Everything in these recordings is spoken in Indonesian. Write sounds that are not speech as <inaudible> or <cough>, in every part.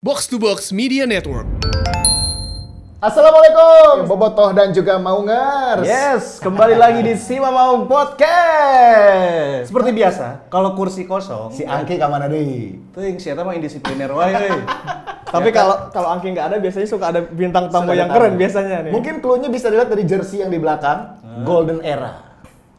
Box to Box Media Network. Assalamualaikum, Bobotoh dan juga Maungers. Yes, kembali lagi di Sima Maung Podcast. Seperti biasa, kalau kursi kosong, Si Angki kamana deui? tuh yang siapa mah indisipliner wae. <laughs> euy. Tapi kalau kalau Angki nggak ada biasanya suka ada bintang tamu yang tahu. keren biasanya nih. Mungkin clue-nya bisa dilihat dari jersey yang di belakang, Golden Era.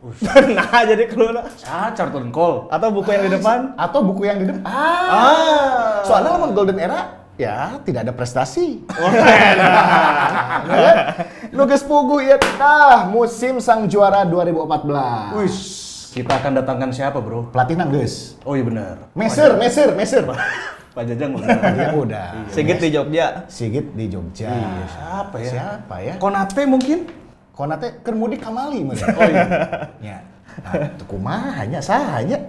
Nah <laughs> jadi keluar Ah, Charlton Cole. atau buku yang di depan. Atau buku yang di depan. Ah. Ah. Soalnya memang Golden Era ya tidak ada prestasi. <laughs> Nugas pugu ya tah musim sang juara 2014. Wih, kita akan datangkan siapa, Bro? Pelatih nanggeus. Oh iya benar. Meser, meser, meser. Pak Jajang benar. Ya udah. Sigit di Jogja. Sigit di Jogja. Iya, siapa ya? Siapa ya? Konate mungkin? Konate keur mudik kamali meureun. <laughs> Oh iya. Ya. Nah, itu kumaha nya sahanya.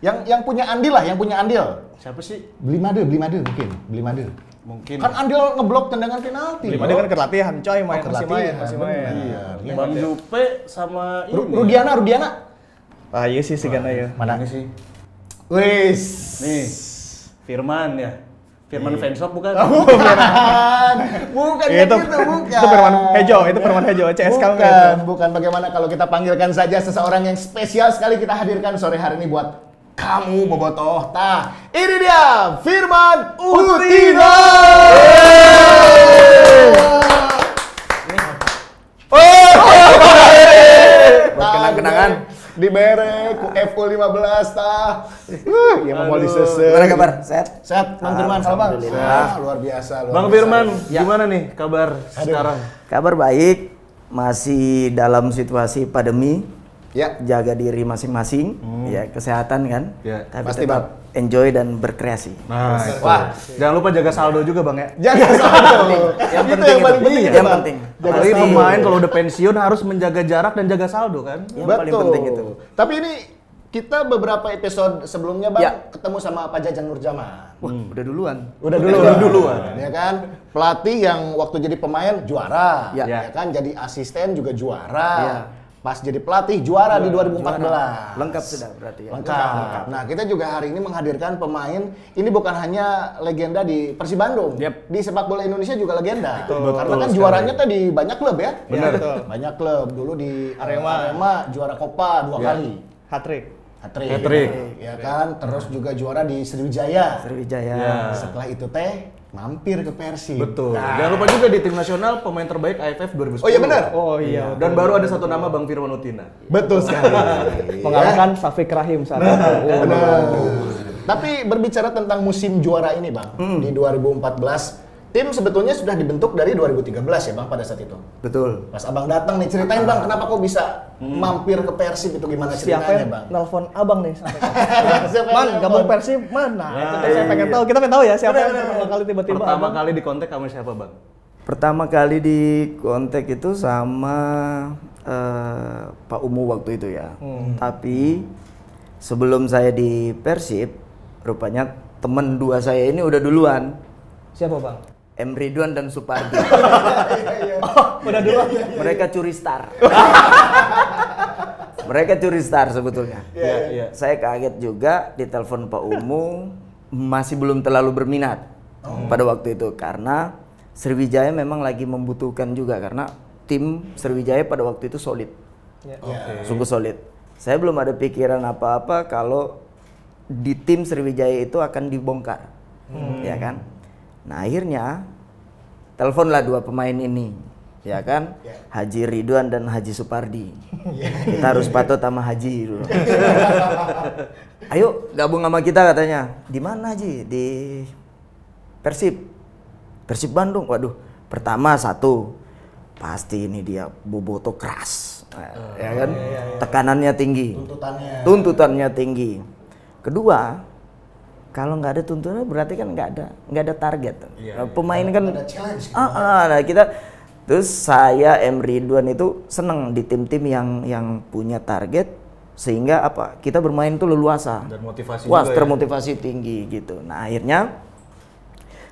Yang yang punya andil lah, yang punya andil. Siapa sih? Beli made, beli made mungkin, beli made. Mungkin. Kan andil ngeblok tendangan penalti. Bro. dia kan kelatihan, coy, main Oh, masih main, masih main. Iya. Bang Jupe sama ini. Rudiana, Rudiana. Ah iya sih sih ya. Mana? Ini sih. Wis. Nih. Firman ya. Firman Fansop bukan? Bukan. Bukan Itu gitu, bukan. itu Firman Hejo, itu Firman Hejo, CS kamu Bukan, bukan. Bagaimana kalau kita panggilkan saja seseorang yang spesial sekali kita hadirkan sore hari ini buat kamu Bobotoh. Tah, ini dia Firman Utina. Buat kenang-kenangan. Dibere ku FU 15 tah. Uh, ya mau disesel. Gimana kabar? Sehat? Sehat, Bang Firman. Halo, Bang. Ah, luar biasa, luar Bang biasa. Firman, gimana nih kabar sekarang? Kabar baik, masih dalam situasi pandemi, Ya, jaga diri masing-masing, ya kesehatan kan, Ya, tapi pasti, tetap enjoy dan berkreasi. Nah, Wah. jangan lupa jaga saldo juga bang ya. jaga <laughs> saldo. Yang Itu penting yang paling itu. penting Iya, yang Bang. penting. Jaga Apalagi saldo. pemain kalau udah pensiun harus menjaga jarak dan jaga saldo kan. Yang paling penting itu. Tapi ini kita beberapa episode sebelumnya bang Ya. ketemu sama Pak Jajang Nurjaman. Wah, udah duluan. Udah dulu, Udah duluan. ya kan? Pelatih yang waktu jadi pemain juara, ya, Ya. kan? Jadi asisten juga juara. Ya. Pas jadi pelatih juara di 2014. Lengkap sudah berarti ya. Lengkap. Nah, kita juga hari ini menghadirkan pemain ini bukan hanya legenda di Persib Bandung. Yep. Di sepak bola Indonesia juga legenda. Betul Karena kan sekali. juaranya tadi banyak klub ya. Benar. Betul. Banyak klub. Dulu di Arema. Arema juara Copa dua Ya. kali. Hat-trick. Hat-trick. Hat-trick. Ya kan? Terus juga juara di Sriwijaya. Sriwijaya. Ya. Setelah itu teh mampir ke Persib. Betul. Nah. Jangan lupa juga di tim nasional pemain terbaik AFF 2010. Oh iya benar. Oh iya. Dan baru ada satu nama Bang Firman Utina. Betul sekali. <laughs> <laughs> Mengalahkan Safik Rahim saat itu. Oh, Benar. Tapi berbicara tentang musim juara ini, Bang, di 2014, tim sebetulnya sudah dibentuk dari 2013 ya, Bang, pada saat itu. Betul. Pas Abang datang nih, ceritain Bang, kenapa kok bisa mampir ke Persib itu gimana Siapa ceritanya, yang Bang? nelfon abang nih sampai Siapa <laughs> Man, gabung Persib mana? itu Nah, tuh saya iya. pengen tahu. Kita pengen tahu ya siapa yang pertama kali tiba-tiba Pertama abang. kali di kontak sama siapa Bang? Pertama kali di kontak itu sama eh, Pak Umu waktu itu ya. Tapi sebelum saya di Persib, rupanya teman dua saya ini udah duluan. Siapa bang? M Ridwan dan Supardi. Udah dulu. Mereka curi star. <laughs> Mereka curi star sebetulnya. Iya, iya. Saya kaget juga ditelepon Pak Umu masih belum terlalu berminat pada waktu itu karena Sriwijaya memang lagi membutuhkan juga karena tim Sriwijaya pada waktu itu solid, sungguh solid. Saya belum ada pikiran apa-apa kalau di tim Sriwijaya itu akan dibongkar, ya kan? Nah akhirnya teleponlah dua pemain ini, ya kan? Haji Ridwan dan Haji Supardi. Kita harus patut sama Haji dulu. <laughs> Ayo gabung sama kita katanya. Di mana Haji? Di Persib. Persib Bandung. Waduh, pertama satu pasti ini dia boboto keras, ya kan? Tekanannya tinggi Tuntutannya. tuntutannya tinggi. Kedua, kalau nggak ada tuntutan berarti kan nggak ada nggak ada target. Nah, Pemain kan Ada challenge. gitu, ah, ah, nah kita terus saya M. Ridwan itu seneng di tim-tim yang yang punya target sehingga apa kita bermain tuh leluasa. Dan motivasi wah juga ya. termotivasi tinggi gitu. Nah akhirnya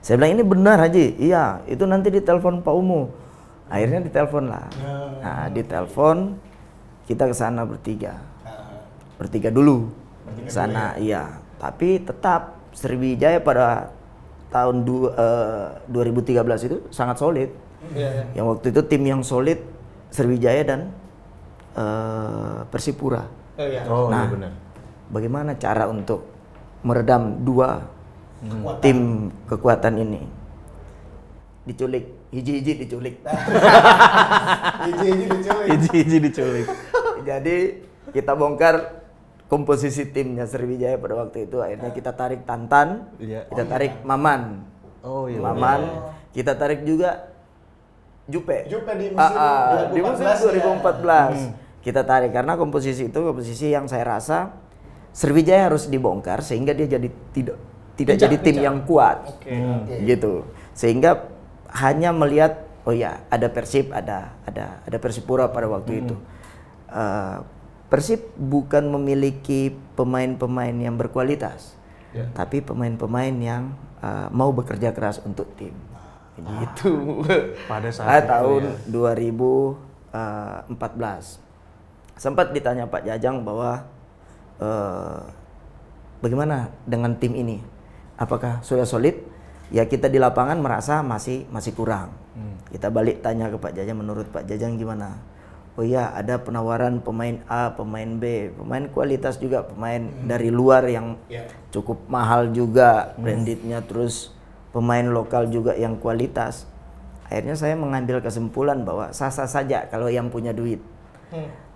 saya bilang ini benar Haji. Iya itu nanti ditelepon Pak Umu. Akhirnya ditelepon lah. Nah. Ditelepon kita ke sana bertiga. Bertiga dulu. Ke sana iya tapi tetap Sriwijaya pada tahun du, eh, 2013 itu sangat solid. Iya, Yang waktu itu tim yang solid Sriwijaya dan eh, Persipura. Oh iya. Oh Nah. iya benar. Bagaimana cara untuk meredam dua tim kekuatan ini? Diculik, hiji-hiji diculik. <laughs> Iji-iji diculik. Iji-iji diculik. Jadi kita bongkar komposisi timnya Sriwijaya pada waktu itu. Akhirnya kita tarik Tantan, Iya. kita tarik Maman. Oh iya. Maman, kita tarik juga Jupe. Jupe di musim Ah, ah, di 2014 musim ya. 2014. Kita tarik karena komposisi itu komposisi yang saya rasa Sriwijaya harus dibongkar sehingga dia jadi tidak tidak jadi tim yang kuat. Oke. Gitu. Sehingga hanya melihat oh ya, ada Persib, ada ada ada Persipura pada waktu itu. Eh, Persib bukan memiliki pemain-pemain yang berkualitas. Tapi pemain-pemain yang eh, mau bekerja keras untuk tim. Gitu. <laughs> Pada saat Ah, itu tahun ya. 2014 sempat ditanya Pak Jajang bahwa eh, bagaimana dengan tim ini apakah sudah solid ya kita di lapangan merasa masih masih kurang kita balik tanya ke Pak Jajang menurut Pak Jajang gimana oh iya ada penawaran pemain A pemain B. Pemain kualitas juga pemain dari luar yang cukup mahal juga brandednya terus pemain lokal juga yang kualitas. Akhirnya saya mengambil kesimpulan bahwa sah-sah saja kalau yang punya duit.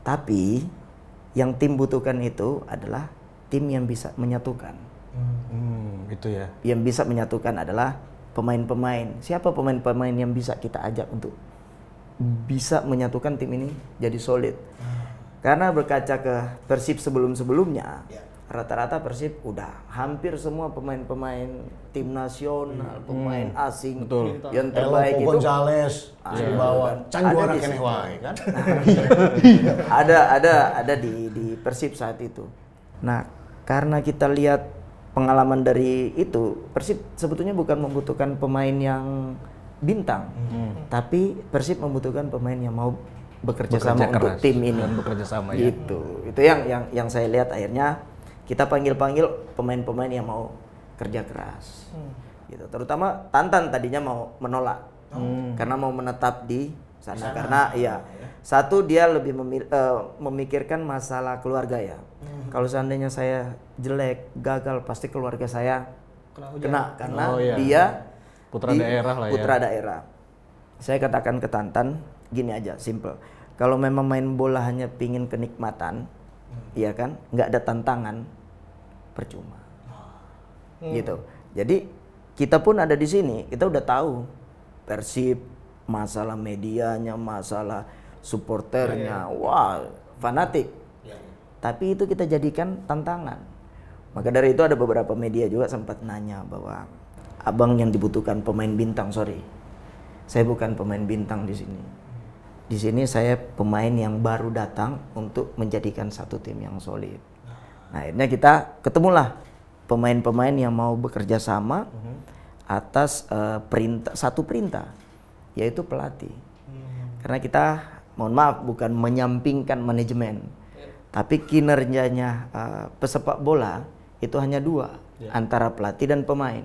Tapi yang tim butuhkan itu adalah tim yang bisa menyatukan. Hmm, itu ya. yang bisa menyatukan adalah pemain-pemain. Siapa pemain-pemain yang bisa kita ajak untuk bisa menyatukan tim ini jadi solid? Karena berkaca ke Persib sebelum-sebelumnya, rata-rata Persib udah hampir semua pemain-pemain tim nasional, pemain asing Betul. yang Elo terbaik itu Gonzales Ah, di bawah. kan. Can Ada juara di kene wae kan. <laughs> ada ada ada di di Persib saat itu. Nah, karena kita lihat pengalaman dari itu, Persib sebetulnya bukan membutuhkan pemain yang bintang, tapi Persib membutuhkan pemain yang mau bekerja, Bekerja sama untuk keras tim ini. dan bekerja sama, ya. Gitu. Itu yang yang yang saya lihat akhirnya kita panggil-panggil pemain-pemain yang mau kerja keras. Gitu. Terutama Tantan tadinya mau menolak karena mau menetap di sana, karena iya satu dia lebih memil- eh, memikirkan masalah keluarga ya. Kalau seandainya saya jelek, gagal pasti keluarga saya kena karena Oh, iya. dia Putra di- daerah lah ya. Putra daerah. Saya katakan ke Tantan gini aja, simple. Kalau memang main bola hanya pingin kenikmatan, iya kan, nggak ada tantangan, percuma. Gitu. Jadi kita pun ada di sini, kita udah tahu Persib, masalah medianya, masalah supporternya, wah fanatik. Tapi itu kita jadikan tantangan. Maka dari itu ada beberapa media juga sempat nanya bahwa abang yang dibutuhkan pemain bintang, sorry. Saya bukan pemain bintang di sini. Di sini saya pemain yang baru datang untuk menjadikan satu tim yang solid. Nah, akhirnya kita ketemulah pemain-pemain yang mau bekerja sama atas eh, perintah satu perintah, yaitu pelatih. Karena kita mohon maaf bukan menyampingkan manajemen, tapi kinerjanya eh, pesepak bola itu hanya dua antara pelatih dan pemain.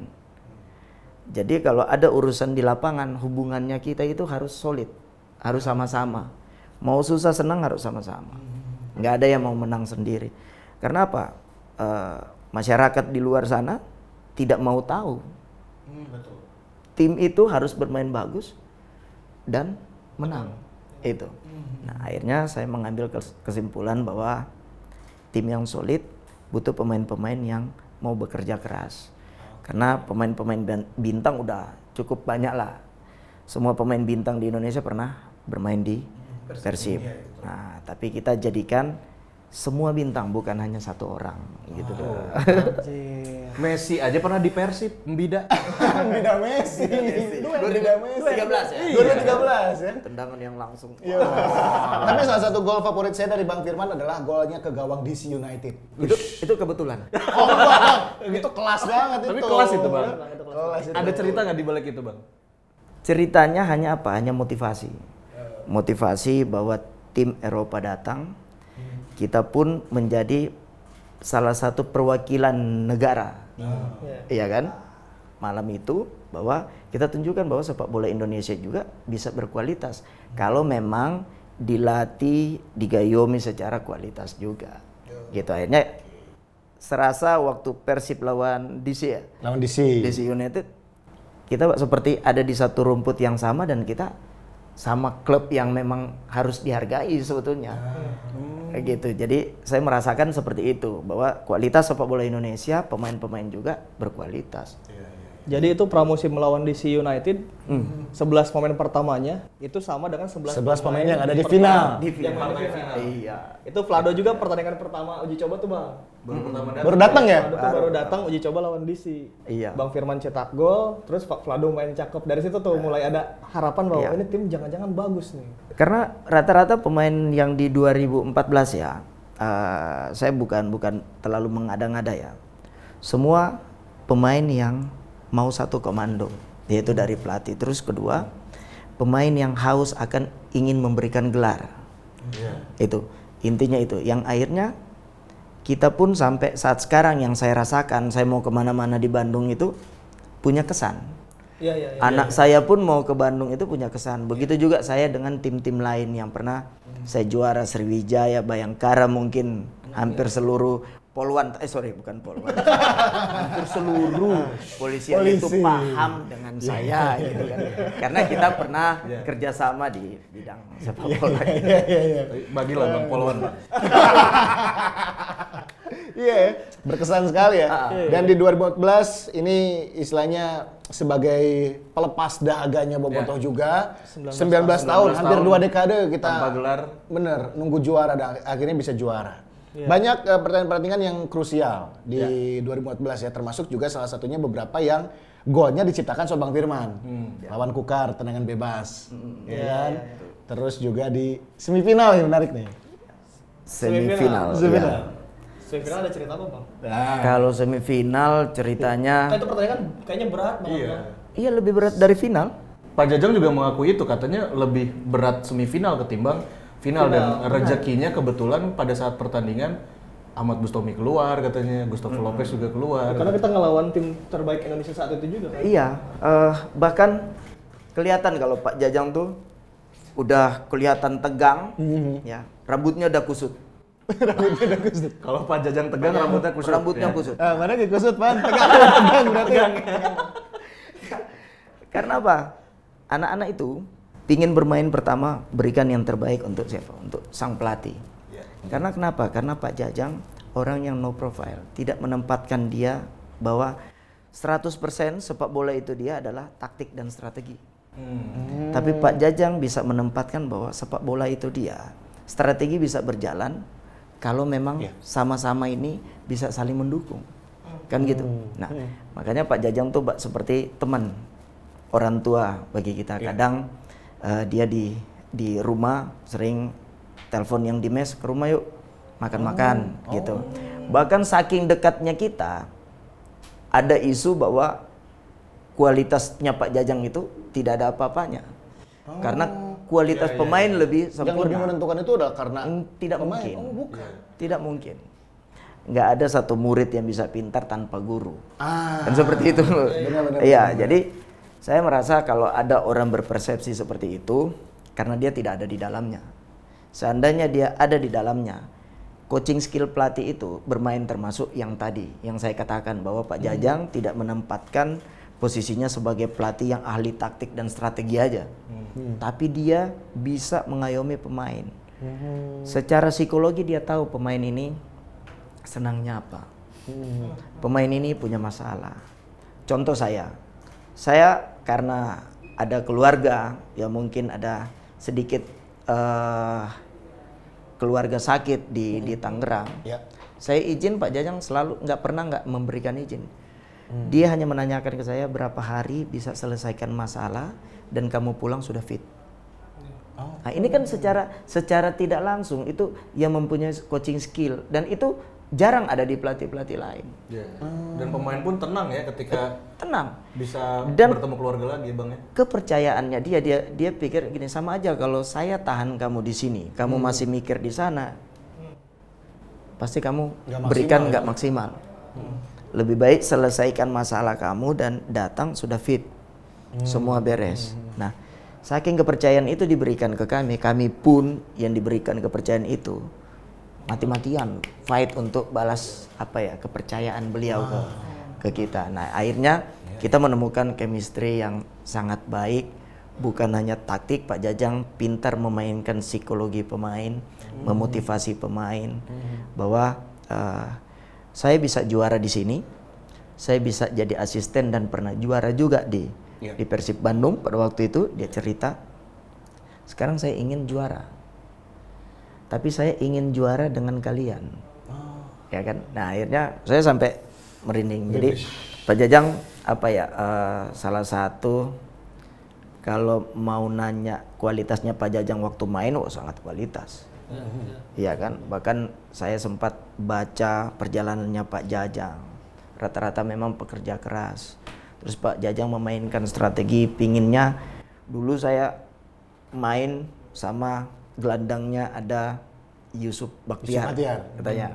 Jadi kalau ada urusan di lapangan hubungannya kita itu harus solid, harus sama-sama. Mau susah senang harus sama-sama. Nggak ada yang mau menang sendiri. Karena apa? Eh, masyarakat di luar sana tidak mau tahu. Tim itu harus bermain bagus dan menang. Itu. Nah, akhirnya saya mengambil kes- kesimpulan bahwa tim yang solid butuh pemain-pemain yang mau bekerja keras. Karena pemain-pemain bintang udah cukup banyak lah. Semua pemain bintang di Indonesia pernah bermain di Persib. Nah, tapi kita jadikan semua bintang bukan hanya satu orang gitu loh. <laughs> Messi aja pernah di Persib, Mbida. <laughs> Bida Messi. Itu yang Bida Messi. 2013 ya? 2013 ya. Tendangan yang langsung. Iya. Tapi salah satu gol favorit saya dari Bang Firman adalah golnya ke gawang DC United. Itu itu kebetulan. <laughs> Oh enggak, Bang. Itu kelas banget itu. Tapi kelas itu, Bang. Kelas itu. Ada cerita nggak di balik itu, Bang? Ceritanya hanya apa? Hanya motivasi. Motivasi bahwa tim Eropa datang, kita pun menjadi salah satu perwakilan negara. Iya kan? malam itu bahwa kita tunjukkan bahwa sepak bola Indonesia juga bisa berkualitas kalau memang dilatih, digayomi secara kualitas juga. Gitu akhirnya serasa waktu Persib lawan DC ya, Lawan DC. DC United kita seperti ada di satu rumput yang sama dan kita sama klub yang memang harus dihargai sebetulnya. Kayak gitu. Jadi saya merasakan seperti itu bahwa kualitas sepak bola Indonesia pemain-pemain juga berkualitas. Jadi itu pramusim melawan DC United, 11 pemain pertamanya itu sama dengan 11, 11 pemain yang ada di pertama. final. Di Yang final. ada di final. Iya. Itu Vlado juga pertandingan pertama uji coba tuh bang. Baru datang ya? Vlado tuh baru datang uji coba lawan DC. Iya. Bang Firman cetak gol, terus Pak Vlado main cakep. Dari situ tuh mulai ada harapan bahwa Iya. ini tim jangan-jangan bagus nih. Karena rata-rata pemain yang di 2014 ya, eh, saya bukan bukan terlalu mengada-ngada ya. Semua pemain yang mau satu komando, yaitu dari pelatih. Terus kedua, pemain yang haus akan ingin memberikan gelar. Itu intinya itu. Yang akhirnya kita pun sampai saat sekarang yang saya rasakan, saya mau ke mana-mana di Bandung itu punya kesan. Iya iya. iya. Anak saya pun mau ke Bandung itu punya kesan. Begitu juga saya dengan tim-tim lain yang pernah saya juara Sriwijaya, Bayangkara mungkin hampir seluruh Poluan, eh sorry bukan Poluan, <laughs> hampir seluruh polisi itu paham dengan saya gitu kan. Karena kita pernah kerjasama di bidang sepak bola. Iya, iya, iya. Bagilah Bang Polwan, Bang. <laughs> Iya, ya. berkesan sekali ya. Ah. Dan di 2014 ini istilahnya sebagai pelepas dahaganya Bobotoh juga. 19, tahun, 19 hampir tahun dua dekade kita tanpa gelar. Bener, nunggu juara dan akhirnya bisa juara. Banyak eh, pertandingan-pertandingan yang krusial di 2014 ya, termasuk juga salah satunya beberapa yang golnya diciptakan sama Bang Firman. Lawan Kukar, tendangan bebas. Ya kan? Terus juga di semifinal yang menarik nih. Semifinal. Semifinal. ya. Semifinal ada cerita apa bang? Nah, Kalau semifinal ceritanya Kan itu pertandingan kayaknya berat banget. Iya. Bang. iya lebih berat dari final. Pak Jajang juga mengakui itu katanya lebih berat semifinal ketimbang final, dan rezekinya kebetulan pada saat pertandingan Ahmad Bustomi keluar katanya, Gustavo Lopez juga keluar. Karena kita ngelawan tim terbaik Indonesia saat itu juga kan. Iya, eh, bahkan kelihatan kalau Pak Jajang tuh udah kelihatan tegang, ya <laughs> rambutnya udah kusut. Kalau Pak Jajang tegang rambutnya kusut. Rambutnya ya. kusut. Ah, mana kayak kusut, Pan? <laughs> Tegang, tegang berarti. Karena apa? Anak-anak itu pingin bermain pertama berikan yang terbaik untuk siapa? Untuk sang pelatih. Karena kenapa? Karena Pak Jajang orang yang no profile, tidak menempatkan dia bahwa 100% sepak bola itu dia adalah taktik dan strategi. Tapi Pak Jajang bisa menempatkan bahwa sepak bola itu dia strategi bisa berjalan kalau memang sama-sama ini bisa saling mendukung. Kan gitu. Nah, makanya Pak Jajang tuh seperti teman orang tua bagi kita. Kadang eh, dia di di rumah sering telepon yang di mes ke rumah yuk makan-makan gitu. Bahkan saking dekatnya kita ada isu bahwa kualitasnya Pak Jajang itu tidak ada apa-apanya. Karena kualitas pemain lebih Yang lebih sempurna. menentukan itu adalah karena Hmm, tidak pemain. mungkin. Oh, bukan. Tidak mungkin. Nggak ada satu murid yang bisa pintar tanpa guru. Ah, Kan seperti itu. Iya, jadi saya merasa kalau ada orang berpersepsi seperti itu karena dia tidak ada di dalamnya. Seandainya dia ada di dalamnya, coaching skill pelatih itu bermain termasuk yang tadi yang saya katakan bahwa Pak Jajang tidak menempatkan posisinya sebagai pelatih yang ahli taktik dan strategi aja. Tapi dia bisa mengayomi pemain. Secara psikologi dia tahu pemain ini senangnya apa. Pemain ini punya masalah. Contoh saya, saya karena ada keluarga, ya mungkin ada sedikit eh, keluarga sakit di di Tangerang. Ya. Saya izin Pak Jajang selalu nggak pernah nggak memberikan izin. Dia hanya menanyakan ke saya berapa hari bisa selesaikan masalah dan kamu pulang sudah fit. Nah, ini kan secara secara tidak langsung itu yang mempunyai coaching skill dan itu jarang ada di pelatih-pelatih lain. Iya. Dan pemain pun tenang ya ketika Tenang. bisa Dan- bertemu keluarga lagi ya Bang ya. Kepercayaannya dia dia dia pikir gini sama aja kalau saya tahan kamu di sini, kamu masih mikir di sana. Pasti kamu Nggak berikan maksimal, nggak maksimal. lebih baik selesaikan masalah kamu dan datang sudah fit, semua beres. Nah, saking kepercayaan itu diberikan ke kami, kami pun yang diberikan kepercayaan itu mati-matian fight untuk balas apa ya kepercayaan beliau ke ke kita. Nah, akhirnya kita menemukan chemistry yang sangat baik. Bukan hanya taktik, Pak Jajang pintar memainkan psikologi pemain, memotivasi pemain bahwa eh, saya bisa juara di sini, saya bisa jadi asisten dan pernah juara juga di di Persib Bandung pada waktu itu dia cerita. Sekarang saya ingin juara tapi saya ingin juara dengan kalian. Ya kan? Nah, akhirnya saya sampai merinding. Jadi Pak Jajang apa ya eh, salah satu kalau mau nanya kualitasnya Pak Jajang waktu main oh sangat kualitas. Iya kan? Bahkan saya sempat baca perjalanannya Pak Jajang. Rata-rata memang pekerja keras. Terus Pak Jajang memainkan strategi pinginnya dulu saya main sama gelandangnya ada Yusuf Baktiar, Baktiar. katanya.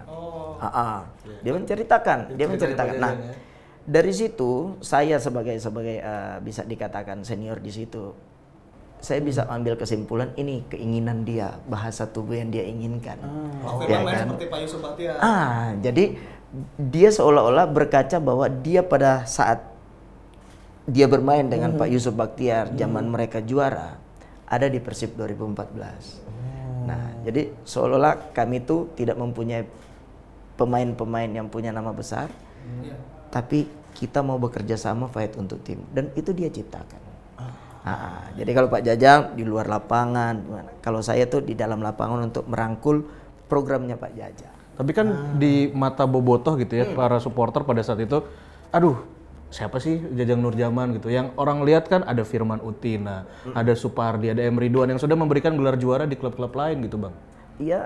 Ah, ah. Dia menceritakan, dia menceritakan. Nah, dari situ saya sebagai sebagai eh, bisa dikatakan senior di situ, saya bisa ambil kesimpulan ini keinginan dia, bahasa tubuh yang dia inginkan. Oh, Ya kan? seperti Pak Yusuf Bahtiar. Ah, jadi dia seolah-olah berkaca bahwa dia pada saat dia bermain dengan Pak Yusuf Baktiar zaman mereka juara ada di Persib 2014. Nah, jadi seolah-olah kami itu tidak mempunyai pemain-pemain yang punya nama besar, tapi kita mau bekerja sama fight untuk tim dan itu dia ciptakan. Ah, jadi kalau Pak Jajang di luar lapangan, gimana? kalau saya tuh di dalam lapangan untuk merangkul programnya Pak Jajang. Tapi kan di mata bobotoh gitu ya para supporter pada saat itu, aduh siapa sih Jajang Nurjaman gitu. Yang orang lihat kan ada Firman Utina, ada Supardi, ada M Ridwan yang sudah memberikan gelar juara di klub-klub lain gitu bang. Iya,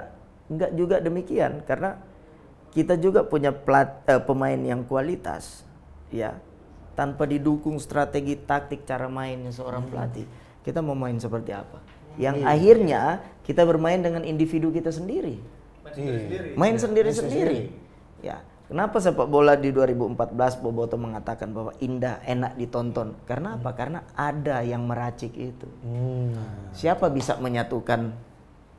enggak juga demikian karena kita juga punya plat, eh, pemain yang kualitas, ya. Tanpa didukung strategi taktik cara mainnya seorang pelatih, kita mau main seperti apa? Yang akhirnya kita bermain dengan individu kita sendiri, main sendiri-sendiri. Ya, kenapa sepak bola di 2014 Boboto mengatakan bahwa indah, enak ditonton? Karena apa? Karena ada yang meracik itu. Siapa bisa menyatukan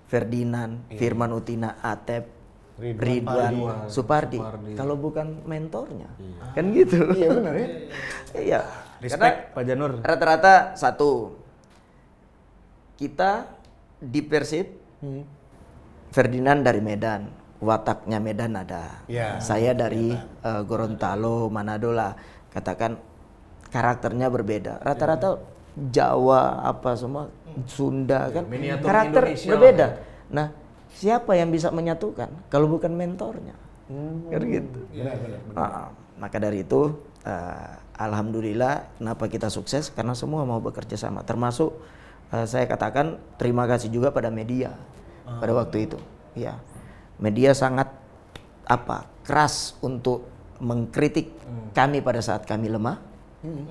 Ferdinand, Firman Utina, Atep, Ridwan, Supardi, kalau bukan mentornya, kan gitu. Iya benar ya. <laughs> Iya. Respect Pak Janur. Rata-rata satu, kita di Persib, Ferdinand dari Medan, wataknya Medan ada. Iya, Saya dari eh, Gorontalo, Manado lah. Katakan karakternya berbeda. Rata-rata Jawa apa semua Sunda kan miniatur karakter Indonesia berbeda. Nah, siapa yang bisa menyatukan kalau bukan mentornya? Kan gitu. Ah, maka dari itu eh, alhamdulillah kenapa kita sukses karena semua mau bekerja sama termasuk eh, saya katakan terima kasih juga pada media pada waktu itu. Ya. Media sangat apa? keras untuk mengkritik kami pada saat kami lemah.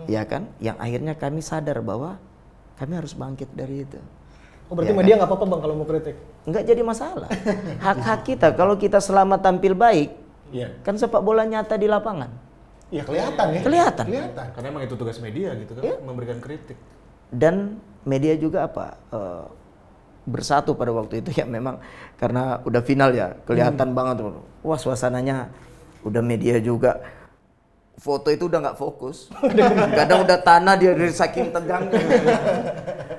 Ya kan? Yang akhirnya kami sadar bahwa kami harus bangkit dari itu. Oh berarti Ya media nggak apa-apa bang kalau mau kritik? Nggak jadi masalah. Hak-hak kita kalau kita selama tampil baik, Iya. kan sepak bola nyata di lapangan. Iya kelihatan ya. Kelihatan. Kelihatan. Karena emang itu tugas media gitu kan, memberikan kritik. dan media juga apa eh, bersatu pada waktu itu ya memang karena udah final ya kelihatan banget tuh. Wah suasananya udah media juga. Foto itu udah nggak fokus. <laughs> Kadang udah tanah dia dari saking tegangnya.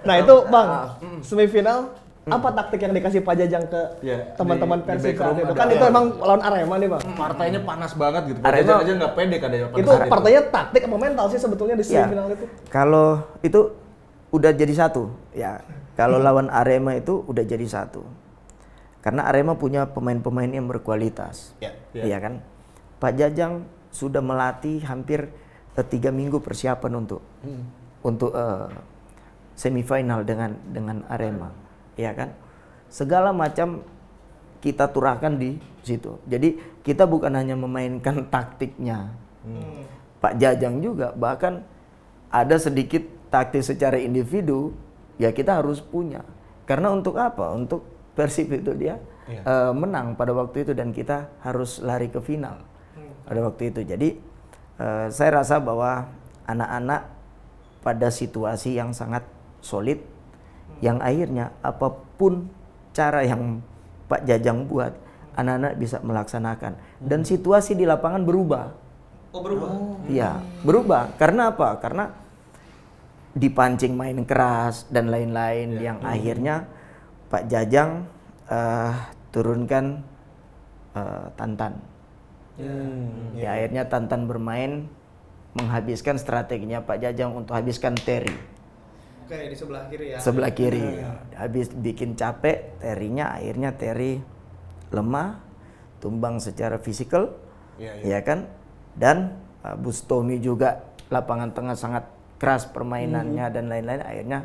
Nah itu bang Ah, semifinal apa taktik yang dikasih Pak Jajang ke Ya, teman-teman Persib saat itu? ada- Kan itu emang lawan Arema nih bang. Partainya panas banget gitu. Arema- Padahal aja nggak pede kadang pada Itu partainya taktik apa mental sih sebetulnya di ya semifinal itu? kalau itu udah jadi satu ya kalau lawan Arema itu udah jadi satu karena Arema punya pemain-pemain yang berkualitas Ya. Iya kan? Pak Jajang sudah melatih hampir eh, tiga minggu persiapan untuk untuk eh, semifinal dengan dengan Arema, ya kan? Segala macam kita turahkan di situ. Jadi kita bukan hanya memainkan <laughs> taktiknya, Pak Jajang juga bahkan ada sedikit taktik secara individu ya kita harus punya. Karena untuk apa? Untuk Persib itu dia eh, menang pada waktu itu dan kita harus lari ke final pada waktu itu. Jadi eh, saya rasa bahwa anak-anak pada situasi yang sangat solid, yang akhirnya apa pun cara yang Pak Jajang buat, anak-anak bisa melaksanakan. Dan situasi di lapangan berubah. Oh berubah. Iya, berubah. Karena apa? Karena dipancing main keras dan lain-lain yang akhirnya Pak Jajang eh, turunkan eh, Tantan. Ya, akhirnya Tantan bermain menghabiskan strateginya Pak Jajang untuk habiskan Terry Oke di sebelah kiri ya. sebelah kiri. Habis bikin capek, Terry-nya akhirnya Terry lemah, tumbang secara fisikal, ya kan? Dan uh, Bustomi juga lapangan tengah sangat keras permainannya dan lain-lain. Akhirnya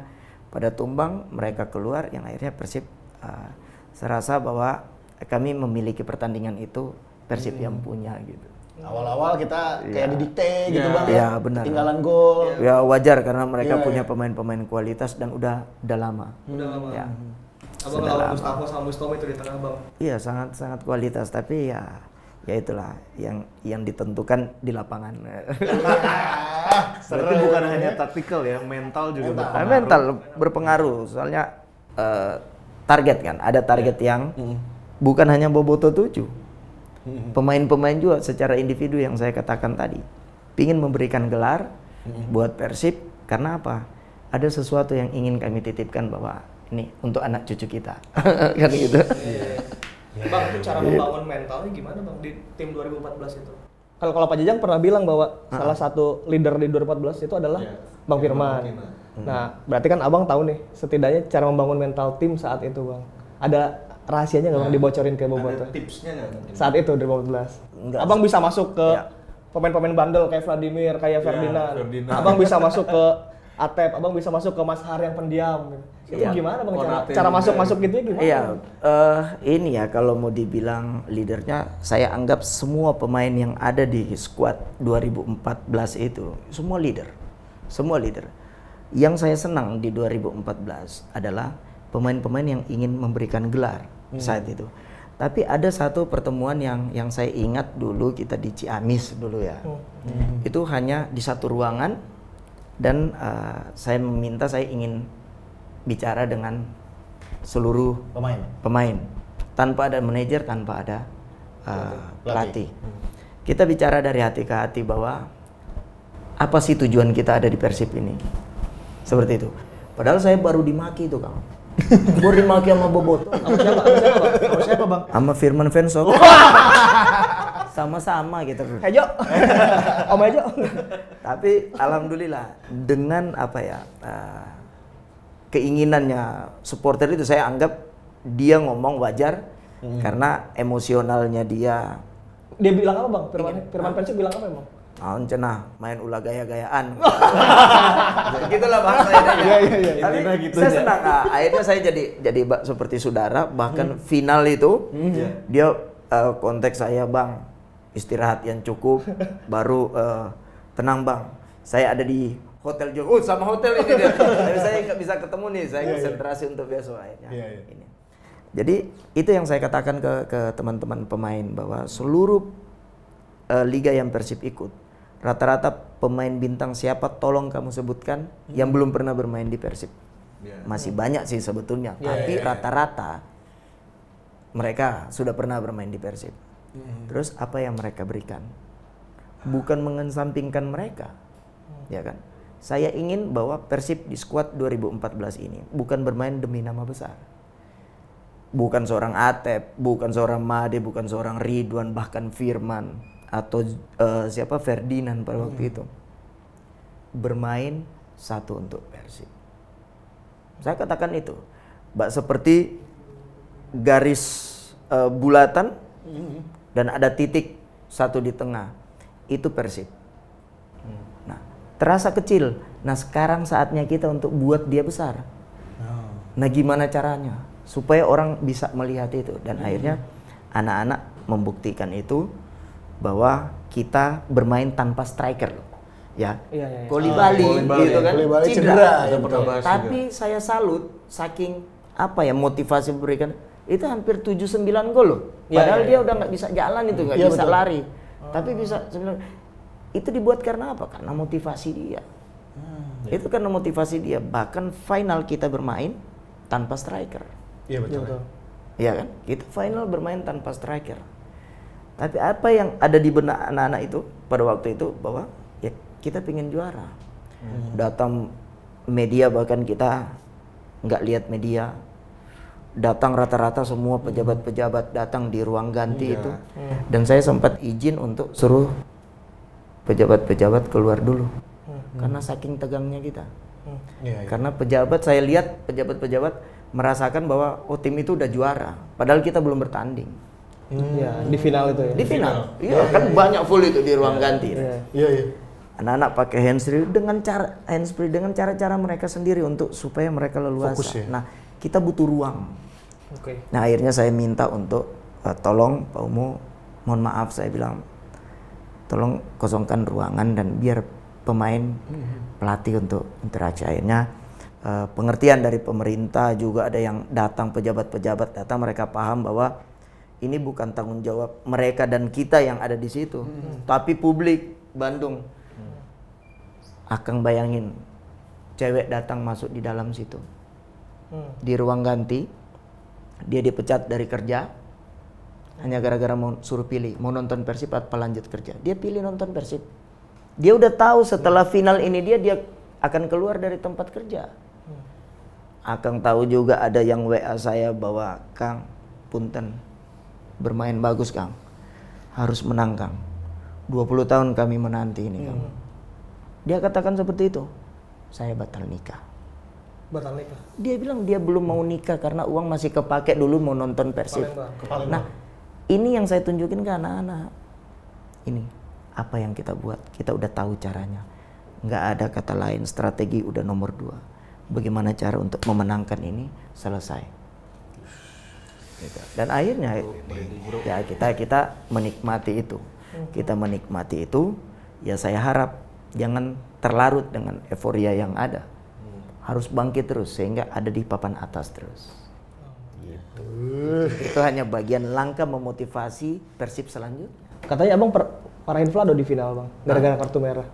pada tumbang mereka keluar, yang akhirnya Persib uh, serasa bahwa kami memiliki pertandingan itu Persib yang punya gitu. Awal-awal kita kayak didikte gitu Iya. bang. ya. Iya, benar. Tinggalan gol. Ya wajar karena mereka Iya, punya iya. pemain-pemain kualitas dan udah udah lama. Udah lama. Ya. Abang lawan. Mustafa sama Mustomi itu di tengah bang. Iya sangat sangat kualitas tapi ya ya itulah yang yang ditentukan di lapangan. <laughs> Berarti bukan hanya taktikal ya, mental juga Ah, berpengaruh. mental berpengaruh. Soalnya eh, target kan ada target yang bukan hanya Boboto 7 pemain-pemain juga secara individu yang saya katakan tadi pingin memberikan gelar buat Persib. Karena apa? Ada sesuatu yang ingin kami titipkan bahwa ini untuk anak cucu kita. <laughs> Kan gitu Bang, itu cara membangun mentalnya gimana bang di tim 2014 itu? Kalau kalau Pak Jajang pernah bilang bahwa salah satu leader di 2014 itu adalah Bang Firman. Nah, berarti kan abang tahu nih setidaknya cara membangun mental tim saat itu bang. Ada rahasianya nggak bang dibocorin ke Boboto? tipsnya nggak mungkin? Saat itu 2014. Enggak abang bisa masuk ke Ya. pemain-pemain bandel kayak Vladimir, kayak Ferdinand. Ferdinand. Abang bisa masuk ke Atep, abang bisa masuk ke Mas Har yang pendiam. Itu Iya. gimana bang cara, cara juga masuk-masuk gitu ya gimana? Iya, eh, ini ya kalau mau dibilang leadernya, saya anggap semua pemain yang ada di squad 2014 itu semua leader, semua leader. Yang saya senang di 2014 adalah pemain-pemain yang ingin memberikan gelar saat itu. Tapi ada satu pertemuan yang yang saya ingat dulu kita di Ciamis dulu ya. Itu hanya di satu ruangan dan eh, saya meminta saya ingin bicara dengan seluruh Pemain. pemain tanpa ada manajer tanpa ada uh, Pelatih. pelatih. Kita bicara dari hati ke hati bahwa apa sih tujuan kita ada di Persib ini? Seperti itu. Padahal saya baru dimaki itu kang. <laughs> baru dimaki sama Boboto. Sama siapa? Sama siapa bang? Sama siapa bang? Sama Firman Fensok. <laughs> Sama-sama gitu. Hejo, <laughs> Om Hejo. Tapi alhamdulillah dengan apa ya uh, keinginannya supporter itu saya anggap dia ngomong wajar karena emosionalnya dia Dia bilang apa bang? Firman, Firman Persib bilang apa emang? Naon cenah main ulah gaya-gayaan. <laughs> Gitulah bahasanya. Iya, iya, iya. Tapi Intinya gitu saya ya. senang. Ah, akhirnya saya jadi jadi seperti saudara. Bahkan final itu dia eh, konteks saya bang istirahat yang cukup, <laughs> baru eh, tenang bang. Saya ada di hotel juga. Oh sama hotel ini dia. Tapi saya nggak bisa ketemu nih. Saya konsentrasi untuk besok akhirnya. Iya, iya. Ini. Jadi itu yang saya katakan ke ke teman-teman pemain bahwa seluruh eh, liga yang Persib ikut rata-rata pemain bintang siapa tolong kamu sebutkan yang belum pernah bermain di Persib. Masih banyak sih sebetulnya, tapi rata-rata mereka sudah pernah bermain di Persib. Terus apa yang mereka berikan? Bukan mengesampingkan mereka. Ya kan? Saya ingin bahwa Persib di skuad 2014 ini. Bukan bermain demi nama besar. Bukan seorang Atep, bukan seorang Made, bukan seorang Ridwan, bahkan Firman atau eh, siapa? Ferdinand pada waktu itu. Bermain satu untuk Persib. Saya katakan itu, Mbak seperti garis eh, bulatan dan ada titik satu di tengah, itu Persib. Terasa kecil. Nah, sekarang saatnya kita untuk buat dia besar. Nah, gimana caranya supaya orang bisa melihat itu dan akhirnya anak-anak membuktikan itu bahwa kita bermain tanpa striker loh. Ya. Iya, iya, iya. Bali Koli Bali. gitu kan. Koli Bali cedera, gitu. pernah bahas Tapi saya salut saking apa ya motivasi berikan itu hampir 7 9 gol loh. Iya, Padahal iya, dia udah nggak bisa jalan itu, nggak Iya, bisa betul. lari. Tapi bisa 9 Itu dibuat karena apa? Karena motivasi dia. Itu karena motivasi dia. Bahkan final kita bermain tanpa striker. Iya betul. Betul. Iya kan? Kita final bermain tanpa striker. Tapi apa yang ada di benak anak-anak itu pada waktu itu bahwa ya kita pengen juara. Datang media bahkan kita nggak lihat media. Datang rata-rata semua pejabat-pejabat datang di ruang ganti itu. Dan saya sempat izin untuk suruh pejabat-pejabat keluar dulu. Karena saking tegangnya kita. Iya, iya. Karena pejabat saya lihat pejabat-pejabat merasakan bahwa oh tim itu udah juara, padahal kita belum bertanding. Ya, di final itu ya. Di final, iya kan banyak full itu di ruang ganti. Iya. Iya, iya. Anak-anak pakai handsfree dengan cara handsfree dengan cara-cara mereka sendiri untuk supaya mereka leluasa. Fokus ya? Nah, kita butuh ruang. Oke. Nah, akhirnya saya minta untuk eh, tolong Pak Umo, mohon maaf saya bilang tolong kosongkan ruangan dan biar pemain pelatih untuk interaksi. Akhirnya eh, pengertian dari pemerintah juga ada yang datang pejabat-pejabat datang mereka paham bahwa ini bukan tanggung jawab mereka dan kita yang ada di situ, tapi publik Bandung. Akang bayangin cewek datang masuk di dalam situ Hmm. di ruang ganti dia dipecat dari kerja hanya gara-gara mau suruh pilih mau nonton Persib apa lanjut kerja. Dia pilih nonton Persib. Dia udah tahu setelah final ini dia dia akan keluar dari tempat kerja. Akang tahu juga ada yang WA saya bahwa Kang punten. Bermain bagus Kang. Harus menang Kang. 20 tahun kami menanti ini Kang. Dia katakan seperti itu saya batal nikah. Batal nikah. dia bilang dia belum mau nikah karena uang masih kepake dulu mau nonton Persib. Nah, ini yang saya tunjukin ke anak-anak. Ini apa yang kita buat. Kita udah tahu caranya. Nggak ada kata lain. Strategi udah nomor dua. Bagaimana cara untuk memenangkan ini selesai. Dan akhirnya ya kita kita menikmati itu. Kita menikmati itu. Ya saya harap jangan terlarut dengan euforia yang ada harus bangkit terus sehingga ada di papan atas terus. Gitu. <laughs> Itu hanya bagian langkah memotivasi Persib selanjutnya. Katanya abang per parahin Vlado di final bang, gara-gara kartu merah.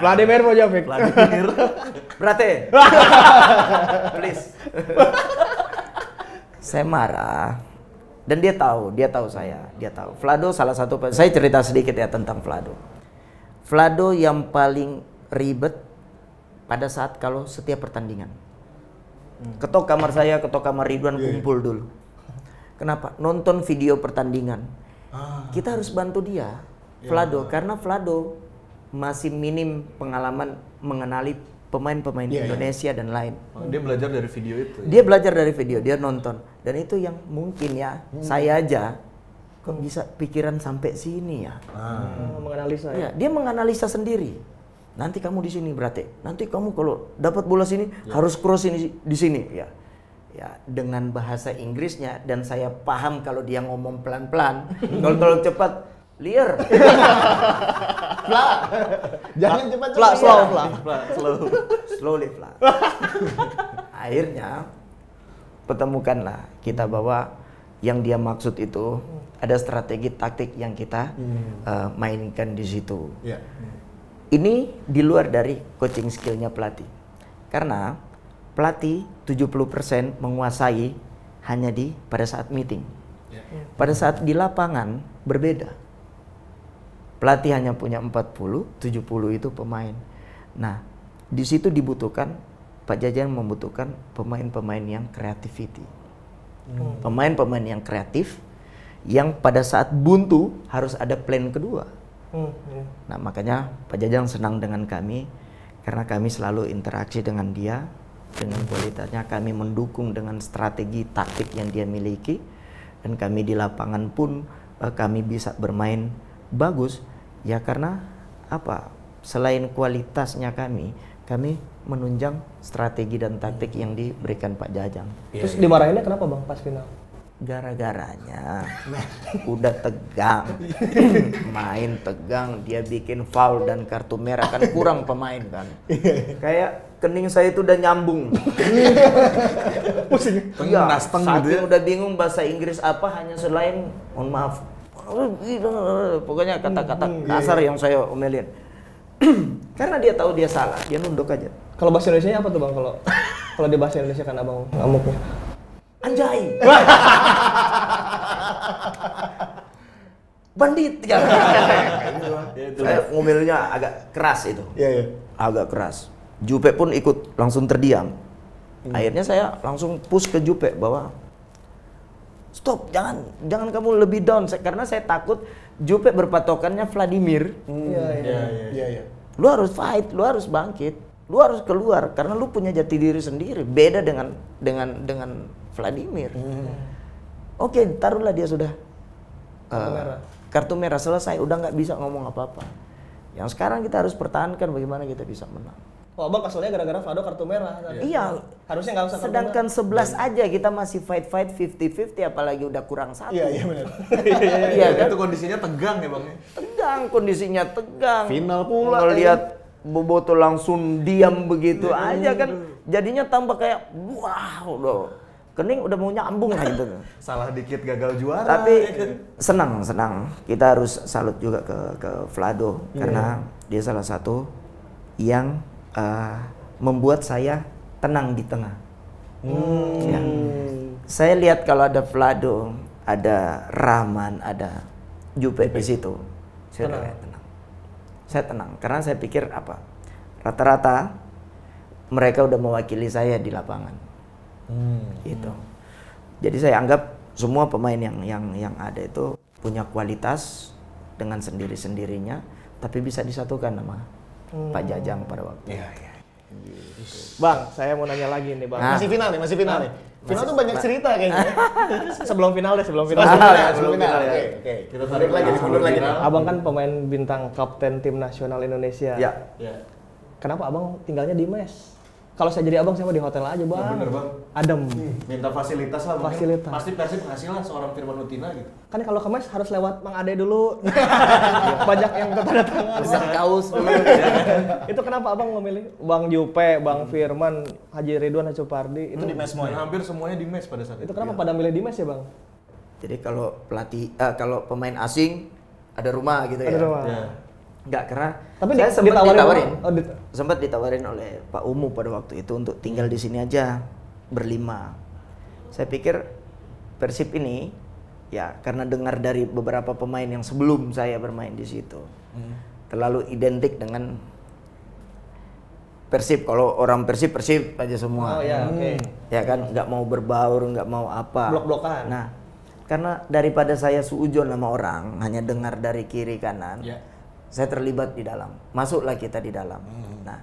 Vladimir mau jawab ya? Berarti, please. saya marah dan dia tahu, dia tahu saya, dia tahu. Vlado salah satu, saya cerita sedikit ya tentang Vlado. Vlado yang paling ribet pada saat kalau setiap pertandingan. Ketok kamar saya, ketok kamar Ridwan kumpul dulu. Kenapa? Nonton video pertandingan. Kita harus bantu dia, Vlado, karena Vlado masih minim pengalaman mengenali pemain-pemain Iya, iya. Indonesia dan lain. Dia belajar dari video itu. Dia belajar dari video, dia nonton. Dan itu yang mungkin ya, saya aja kok bisa pikiran sampai sini ya. Oh, menganalisa Ya, ya. dia menganalisa sendiri. Nanti kamu di sini berarti. Nanti kamu kalau dapat bola sini harus cross ini di sini ya. Ya, dengan bahasa Inggrisnya dan saya paham kalau dia ngomong pelan-pelan. <laughs> kalau terlalu cepat liar. <laughs> Jangan cepat Fla, slow, fla. slow. Slowly, fla. <laughs> Akhirnya pertemukanlah kita bahwa yang dia maksud itu ada strategi taktik yang kita eh, mainkan di situ. Iya. Ini di luar dari coaching skillnya pelatih. Karena pelatih 70% menguasai hanya di pada saat meeting. Pada saat di lapangan berbeda. Pelatih hanya punya 40, 70 itu pemain. Nah, di situ dibutuhkan Pak Jajan membutuhkan pemain-pemain yang creativity. Pemain-pemain yang kreatif yang pada saat buntu harus ada plan kedua. Hmm, iya. Nah, makanya Pak Jajang senang dengan kami karena kami selalu interaksi dengan dia dengan kualitasnya kami mendukung dengan strategi taktik yang dia miliki dan kami di lapangan pun eh, kami bisa bermain bagus ya karena apa? Selain kualitasnya kami, kami menunjang strategi dan taktik yang diberikan Pak Jajang. Terus dimarahinnya kenapa bang pas final? Gara-garanya udah tegang, main tegang, dia bikin foul dan kartu merah kan kurang pemain kan. Kayak kening saya itu udah nyambung. Iya, nasteng gitu saking ya. udah bingung bahasa Inggris apa hanya selain mohon maaf pokoknya kata-kata kasar yang saya omelin. <clears throat> Karena dia tahu dia salah, dia nunduk aja. Kalau bahasa Indonesia apa tuh bang? Kalau kalau di bahasa Indonesia kan abang ngamuknya. Anjay. <laughs> Bandit. Ya. <laughs> Saya ngomelnya agak keras itu. Iya, iya. Agak keras. Jupe pun ikut langsung terdiam. Akhirnya saya langsung push ke Jupe bahwa stop, jangan jangan kamu lebih down Saya- karena saya takut Jupe berpatokannya Vladimir. Iya iya. Iya, iya. Lu harus fight, lu harus bangkit, lu harus keluar karena lu punya jati diri sendiri. Beda dengan dengan dengan Vladimir. Oke, taruhlah dia sudah Kartu eh, merah. kartu merah selesai, udah nggak bisa ngomong apa-apa. Yang sekarang kita harus pertahankan bagaimana kita bisa menang. Oh abang kasulnya gara-gara Vlado kartu merah. tadi. Iya. Harusnya nggak usah kartu Sedangkan 11 aja kita masih fight-fight 50-50 apalagi udah kurang satu. Iya, iya benar. <laughs> Iya kan? Itu kondisinya tegang ya bang ya? Tegang, kondisinya tegang. Final pula, Ngelihat Boboto langsung diam begitu aja kan. Jadinya tambah kayak wow loh. Kening udah mau nyambung lah itu. <laughs> Salah dikit gagal juara. Tapi ya kan? senang, senang. Kita harus salut juga ke ke Vlado Iya. karena dia salah satu yang eh, membuat saya tenang di tengah. Hmm. Ya. Saya lihat kalau ada Vlado, ada Rahman, ada Jupe di situ. Saya kayak tenang. Saya tenang karena saya pikir apa? Rata-rata mereka udah mewakili saya di lapangan. Gitu. Jadi saya anggap semua pemain yang yang yang ada itu punya kualitas dengan sendiri-sendirinya tapi bisa disatukan sama Pak Jajang pada waktu. Iya, iya. Bang, saya mau nanya lagi nih bang. Nah. Masih final nih, masih final nih. Final tuh banyak cerita kayaknya. <laughs> sebelum final deh, sebelum final. Sebelum final, ya, sebelum final. ya. Oke, oke. Kita tarik lagi, dimundur lagi. final. Abang kan pemain bintang kapten tim nasional Indonesia. Ya. Ya. Kenapa abang tinggalnya di mes? Kalau saya jadi abang, saya mau di hotel aja bang. Ya, bener, Bang. Adem. Minta fasilitas lah. Fasilitas. Pasti Persib ngasih lah seorang Firman Utina gitu. Kan kalau ke mes harus lewat Mang Ade dulu. <laughs> Banyak yang tanda tangan. Pesan kaos dulu. <laughs> itu kenapa abang memilih Bang Jupe, Bang Firman, Haji Ridwan, Haji Supardi? Itu Itu di mes semua ya? hampir semuanya di mes pada saat itu itu. kenapa pada milih di mes ya bang? Jadi kalau pelatih eh, kalau pemain asing ada rumah gitu ya. Ada rumah. Ya. Enggak karena Tapi saya di- sempat ditawarin ditawarin. Oh, dit- sempat ditawarin oleh Pak Umu pada waktu itu untuk tinggal di sini aja berlima. Saya pikir Persib ini ya karena dengar dari beberapa pemain yang sebelum saya bermain di situ terlalu identik dengan Persib. Kalau orang Persib Persib aja semua. Oh ya, oke. Ya kan nggak mau berbaur, nggak mau apa. Blok-blokan. Nah, karena daripada saya suujon sama orang, hanya dengar dari kiri kanan, Ya. Saya terlibat di dalam. Masuklah kita di dalam. Nah,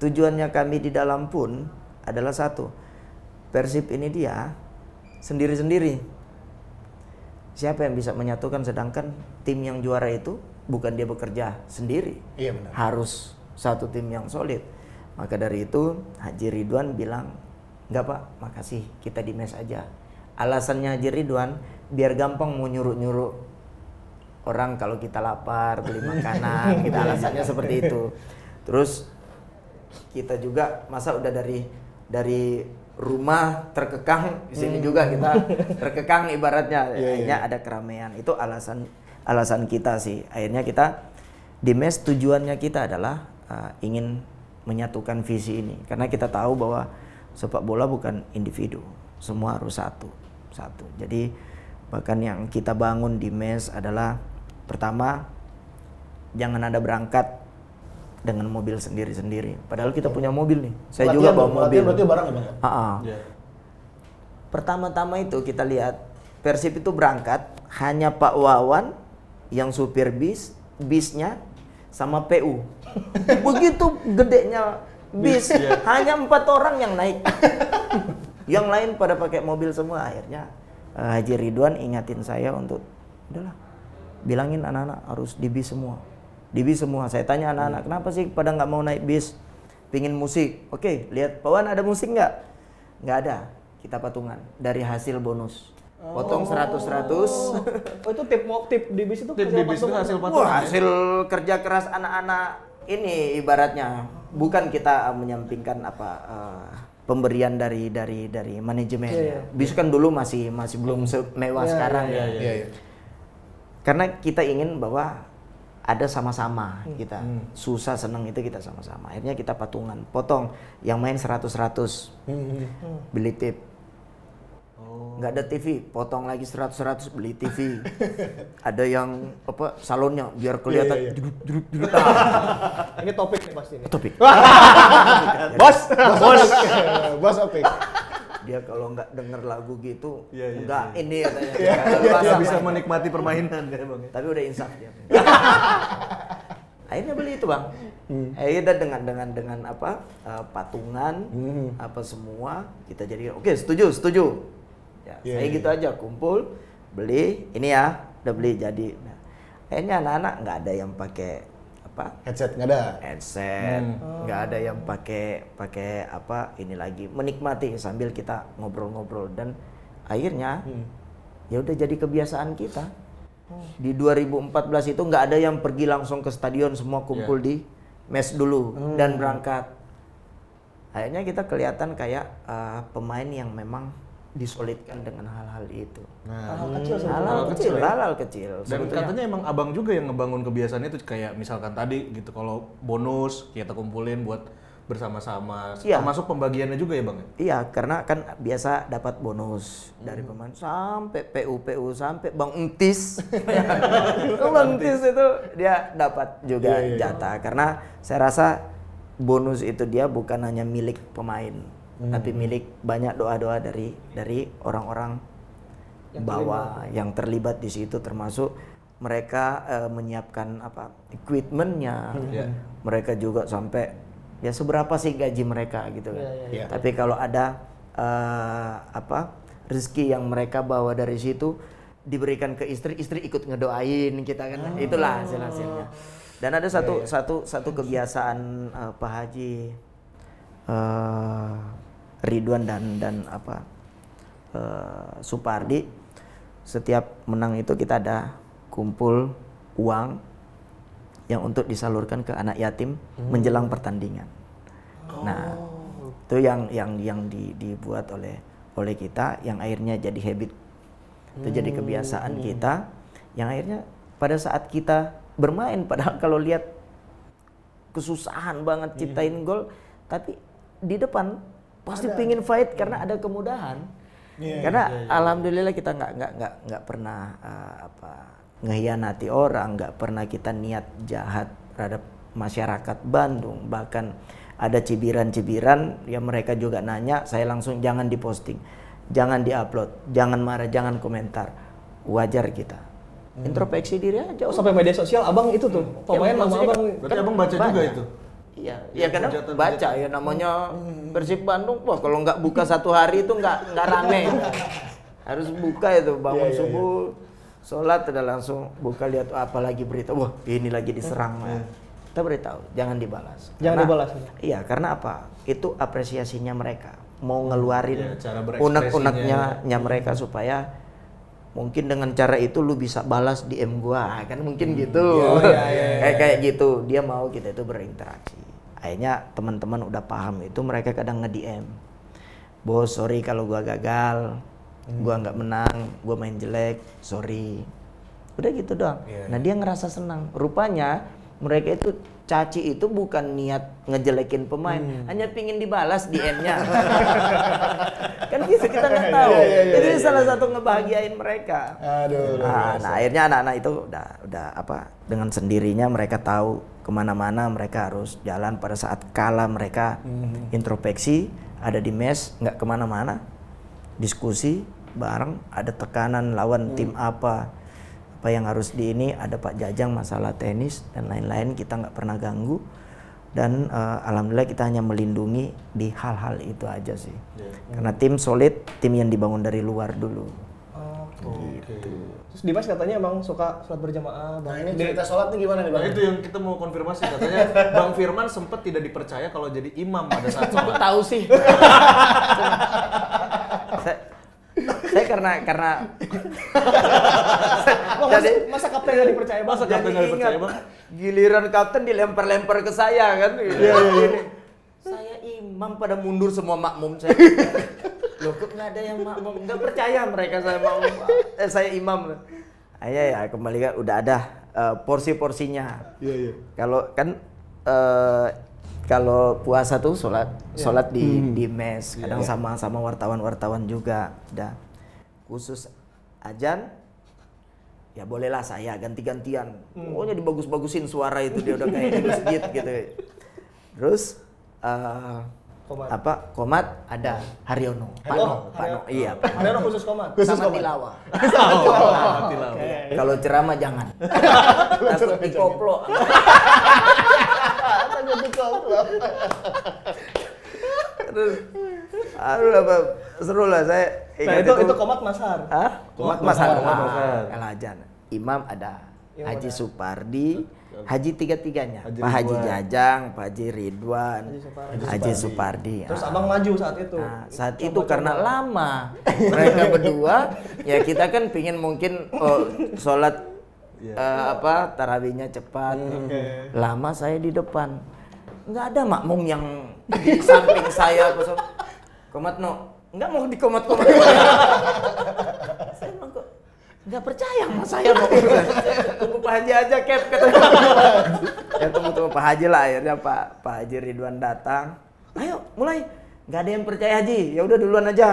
tujuannya kami di dalam pun adalah satu. Persib ini dia sendiri-sendiri. Siapa yang bisa menyatukan sedangkan tim yang juara itu bukan dia bekerja sendiri. Iya benar. Harus satu tim yang solid. Maka dari itu Haji Ridwan bilang, "Enggak, Pak, makasih. Kita di mes aja." Alasannya Haji Ridwan biar gampang mau nyuruh-nyuruh orang kalau kita lapar beli makanan, <laughs> kita alasannya seperti itu. Terus kita juga masa udah dari dari rumah terkekang di sini juga kita <laughs> terkekang ibaratnya. Akhirnya ada keramaian. Itu alasan alasan kita sih. Akhirnya kita di mes tujuannya kita adalah uh, ingin menyatukan visi ini. Karena kita tahu bahwa sepak bola bukan individu. Semua harus satu. Satu. Jadi bahkan yang kita bangun di mes adalah pertama jangan ada berangkat dengan mobil sendiri-sendiri. Padahal kita punya mobil nih. Saya juga Latihan bawa dong, mobil. berarti bareng ya bang? ya? Ah, ah. Ya. Pertama-tama itu kita lihat Persib itu berangkat hanya Pak Wawan yang supir bis, bisnya sama PU. <laughs> Begitu gedenya bis, hanya empat orang yang naik. <laughs> yang lain pada pakai mobil semua. Akhirnya eh, Haji Ridwan ingatin saya untuk udahlah bilangin anak-anak harus di bis semua. Di bis semua. Saya tanya anak-anak kenapa sih pada nggak mau naik bis? Pingin musik. Oke, lihat Pak Wan ada musik nggak? Nggak ada. Kita patungan dari hasil bonus. Potong 100-100. Oh itu tip mau tip di bis itu Tip di bis itu hasil Wah, patungan. hasil kerja keras anak-anak ini ibaratnya bukan kita uh, menyampingkan apa uh, pemberian dari dari dari manajemen. Iya, iya. Bis kan dulu masih masih belum semewah sekarang ya. Iya, iya. Karena kita ingin bahwa ada sama-sama kita. Susah senang itu kita sama-sama. Akhirnya kita patungan. Potong. Yang main 100 100 beli tip. Nggak ada TV potong lagi 100 100 beli TV <laughs> ada yang apa salonnya biar kelihatan iya. jedut, jedut, jedut. Ini topik nih pasti nih. topik. <laughs> Bos, bos, bos. Opik. Dia kalau nggak denger lagu gitu Iya, iya, nggak ini katanya Dia Pasang bisa lagi. menikmati permainan ya bang. tapi udah insaf dia <laughs> akhirnya beli itu bang. Akhirnya dengan dengan dengan apa eh, patungan apa semua kita jadi oke setuju setuju. Ya Iya, saya iya. gitu aja kumpul beli ini ya udah beli jadi. Nah, akhirnya anak-anak nggak ada yang pakai apa? Headset nggak ada. headset. Nggak ada yang pakai pakai apa ini lagi. Menikmati sambil kita ngobrol-ngobrol. Dan akhirnya ya udah jadi kebiasaan kita. Di 2014 itu nggak ada yang pergi langsung ke stadion semua kumpul di mes dulu dan berangkat. Akhirnya kita kelihatan kayak uh, pemain yang memang disolidkan dengan hal-hal itu Hal kecil sebetulnya. hal-hal kecil hal-hal kecil Dan sebetulnya. katanya emang abang juga yang ngebangun kebiasaan itu kayak misalkan tadi gitu kalau bonus kita kumpulin buat bersama-sama. Iya. Termasuk pembagiannya juga ya bang. ya? Iya, karena kan biasa dapat bonus dari pemain sampai PU PU sampai Bang Entis. <laughs> Bang Entis itu dia dapat juga jatah karena saya rasa bonus itu dia bukan hanya milik pemain, tapi milik banyak doa-doa dari dari orang-orang bawah yang terlibat di situ termasuk mereka eh, menyiapkan apa equipmentnya, Iya. mereka juga sampai ya seberapa sih gaji mereka gitu kan. iya. Tapi kalau ada eh, apa rezeki yang mereka bawa dari situ diberikan ke istri, istri ikut ngedoain kita kan, itulah hasil hasilnya. Dan ada satu satu satu kebiasaan eh, Pak Haji eh, Ridwan dan dan apa eh, Supardi setiap menang itu kita ada kumpul uang yang untuk disalurkan ke anak yatim menjelang pertandingan. Nah, itu yang yang yang di- dibuat oleh oleh kita yang akhirnya jadi habit. Itu jadi kebiasaan kita yang akhirnya pada saat kita bermain <laughs> padahal kalau lihat kesusahan banget ciptain gol tapi di depan pasti pingin fight karena ada kemudahan. karena alhamdulillah kita nggak nggak nggak nggak pernah eh, apa ngehianati orang, nggak pernah kita niat jahat terhadap masyarakat Bandung. Bahkan ada cibiran-cibiran yang mereka juga nanya, saya langsung jangan diposting, jangan diupload, jangan marah, jangan komentar. Wajar kita. Introspeksi diri aja. Oh, sampai media sosial abang itu tuh pemain nama maksudnya abang. Berarti abang baca juga banyak. itu. Iya, ya karena hujatan- baca ya namanya Persib Bandung. Wah kalau nggak buka satu hari itu nggak nggak rame. Harus buka itu bangun subuh, sholat udah langsung buka lihat "Oh, apa lagi berita. Wah ini lagi diserang. Kita beritahu, jangan dibalas. Jangan Karena- dibalas. Iya, karena apa? Itu apresiasinya mereka. Mau ngeluarin Iya, cara berekspresinya. unek-uneknya nya mereka supaya mungkin dengan cara itu lu bisa balas DM gua kan mungkin gitu <laughs> kayak kayak gitu dia mau kita itu berinteraksi akhirnya teman-teman udah paham itu mereka kadang nge DM bos sorry kalau gua gagal gua nggak menang gua main jelek sorry. Udah gitu doang. Nah dia ngerasa senang. Rupanya mereka itu caci itu bukan niat ngejelekin pemain hanya pingin dibalas DM-nya <laughs> kan gitu kita nggak tahu. itu salah satu ngebahagiain mereka. Aduh. Nah, nah, akhirnya anak-anak itu udah udah apa dengan sendirinya mereka tahu ke mana-mana mereka harus jalan pada saat kalah mereka introspeksi ada di mes nggak ke mana-mana diskusi bareng ada tekanan lawan tim apa apa yang harus di ini ada Pak Jajang masalah tenis dan lain-lain kita nggak pernah ganggu dan eh, alhamdulillah kita hanya melindungi di hal-hal itu aja sih. Karena tim solid tim yang dibangun dari luar dulu Terus Dimas katanya emang suka sholat berjamaah. Nah Bang. ini cerita sholat nih gimana nih Nah bang? itu yang kita mau konfirmasi katanya Bang Firman sempat tidak dipercaya kalau jadi imam pada saat sholat. tahu sih. saya, saya karena karena Bang, jadi masa, masa kapten nggak dipercaya bang? Masa kapten nggak dipercaya, Bang? giliran kapten dilempar-lempar ke saya kan. Iya iya Saya imam pada mundur semua makmum saya. Loh kok nggak ada yang makmum? Nggak percaya mereka saya makmum. Eh, saya imam. Akhirnya ya kembali kan udah ada eh, porsi-porsinya. Iya, iya. Kalau kan eh, kalau puasa tuh sholat sholat di di mes, kadang sama sama wartawan-wartawan juga. Udah khusus ajan ya bolehlah saya ganti-gantian. Pokoknya dibagus-bagusin suara itu dia udah kayak di masjid gitu. <laughs> Terus eh, Komat. apa komat ada Haryono, Pano, Pano, iya. Pano. Ada orang khusus komat. sama tilawah. <laughs> Kalau ceramah jangan. <laughs> Takut dikoplo. <laughs> Terus, aduh apa seru lah saya Nah ingat itu itu komat Masar. Hah? Komat Mas Masar, Komat ah, Masar. El Hajan. Imam ada. Imam Haji ada. Supardi, Haji tiga-tiganya. Haji Pak Haji Ridwan. Jajang, Pak Haji Ridwan, Haji Supardi. Haji Supardi. Terus Ah. abang maju saat itu. Nah, saat Coba- itu karena coba. lama <laughs> mereka berdua, ya kita kan pingin mungkin oh, sholat eh, apa tarawihnya cepat. Lama saya di depan, nggak ada makmum yang di samping saya. kosong. Komat no, nggak mau di <laughs> komat komat. saya bilang kok nggak percaya sama <laughs> saya mau tunggu Pak Haji aja Cap kata <laughs> ya tunggu tunggu. Pak Haji lah akhirnya Pak Pak Haji Ridwan datang. Ayo mulai. Nggak ada yang percaya Haji. Ya udah duluan aja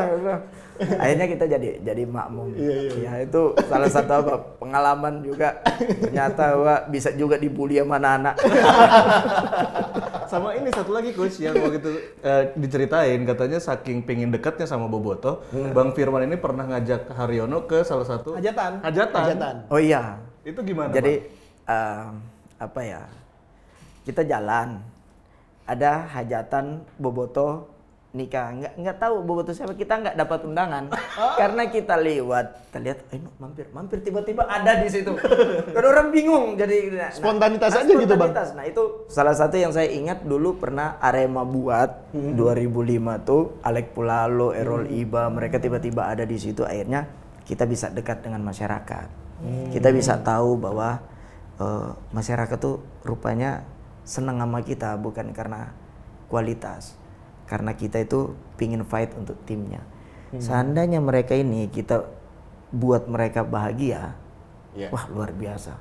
akhirnya kita jadi jadi makmum ya itu salah satu apa pengalaman juga ternyata wah, bisa juga dibully sama anak-anak <laughs> Sama ini satu lagi coach yang waktu itu eh, diceritain katanya saking pengen dekatnya sama Boboto, Bang Firman ini pernah ngajak Haryono ke salah satu Hajatan. hajatan. Hajatan. oh iya Itu gimana? Jadi eh, apa ya? Kita jalan, ada hajatan Boboto nikah. Nggak nggak tahu Boboto siapa. Kita nggak dapat undangan karena kita lewat. Kita lihat, eh mampir, mampir tiba-tiba ada di situ. Kan orang bingung. Jadi nah, Spontanitas nah, aja gitu, Bang. Nah itu salah satu yang saya ingat dulu pernah Arema buat 2005 tuh Alek Pulalo, Errol Iba, mereka tiba-tiba ada di situ. Akhirnya kita bisa dekat dengan masyarakat. Kita bisa tahu bahwa eh, masyarakat tuh rupanya senang sama kita bukan karena kualitas, karena kita itu pingin fight untuk timnya. Seandainya mereka ini kita buat mereka bahagia, Iya. wah luar biasa.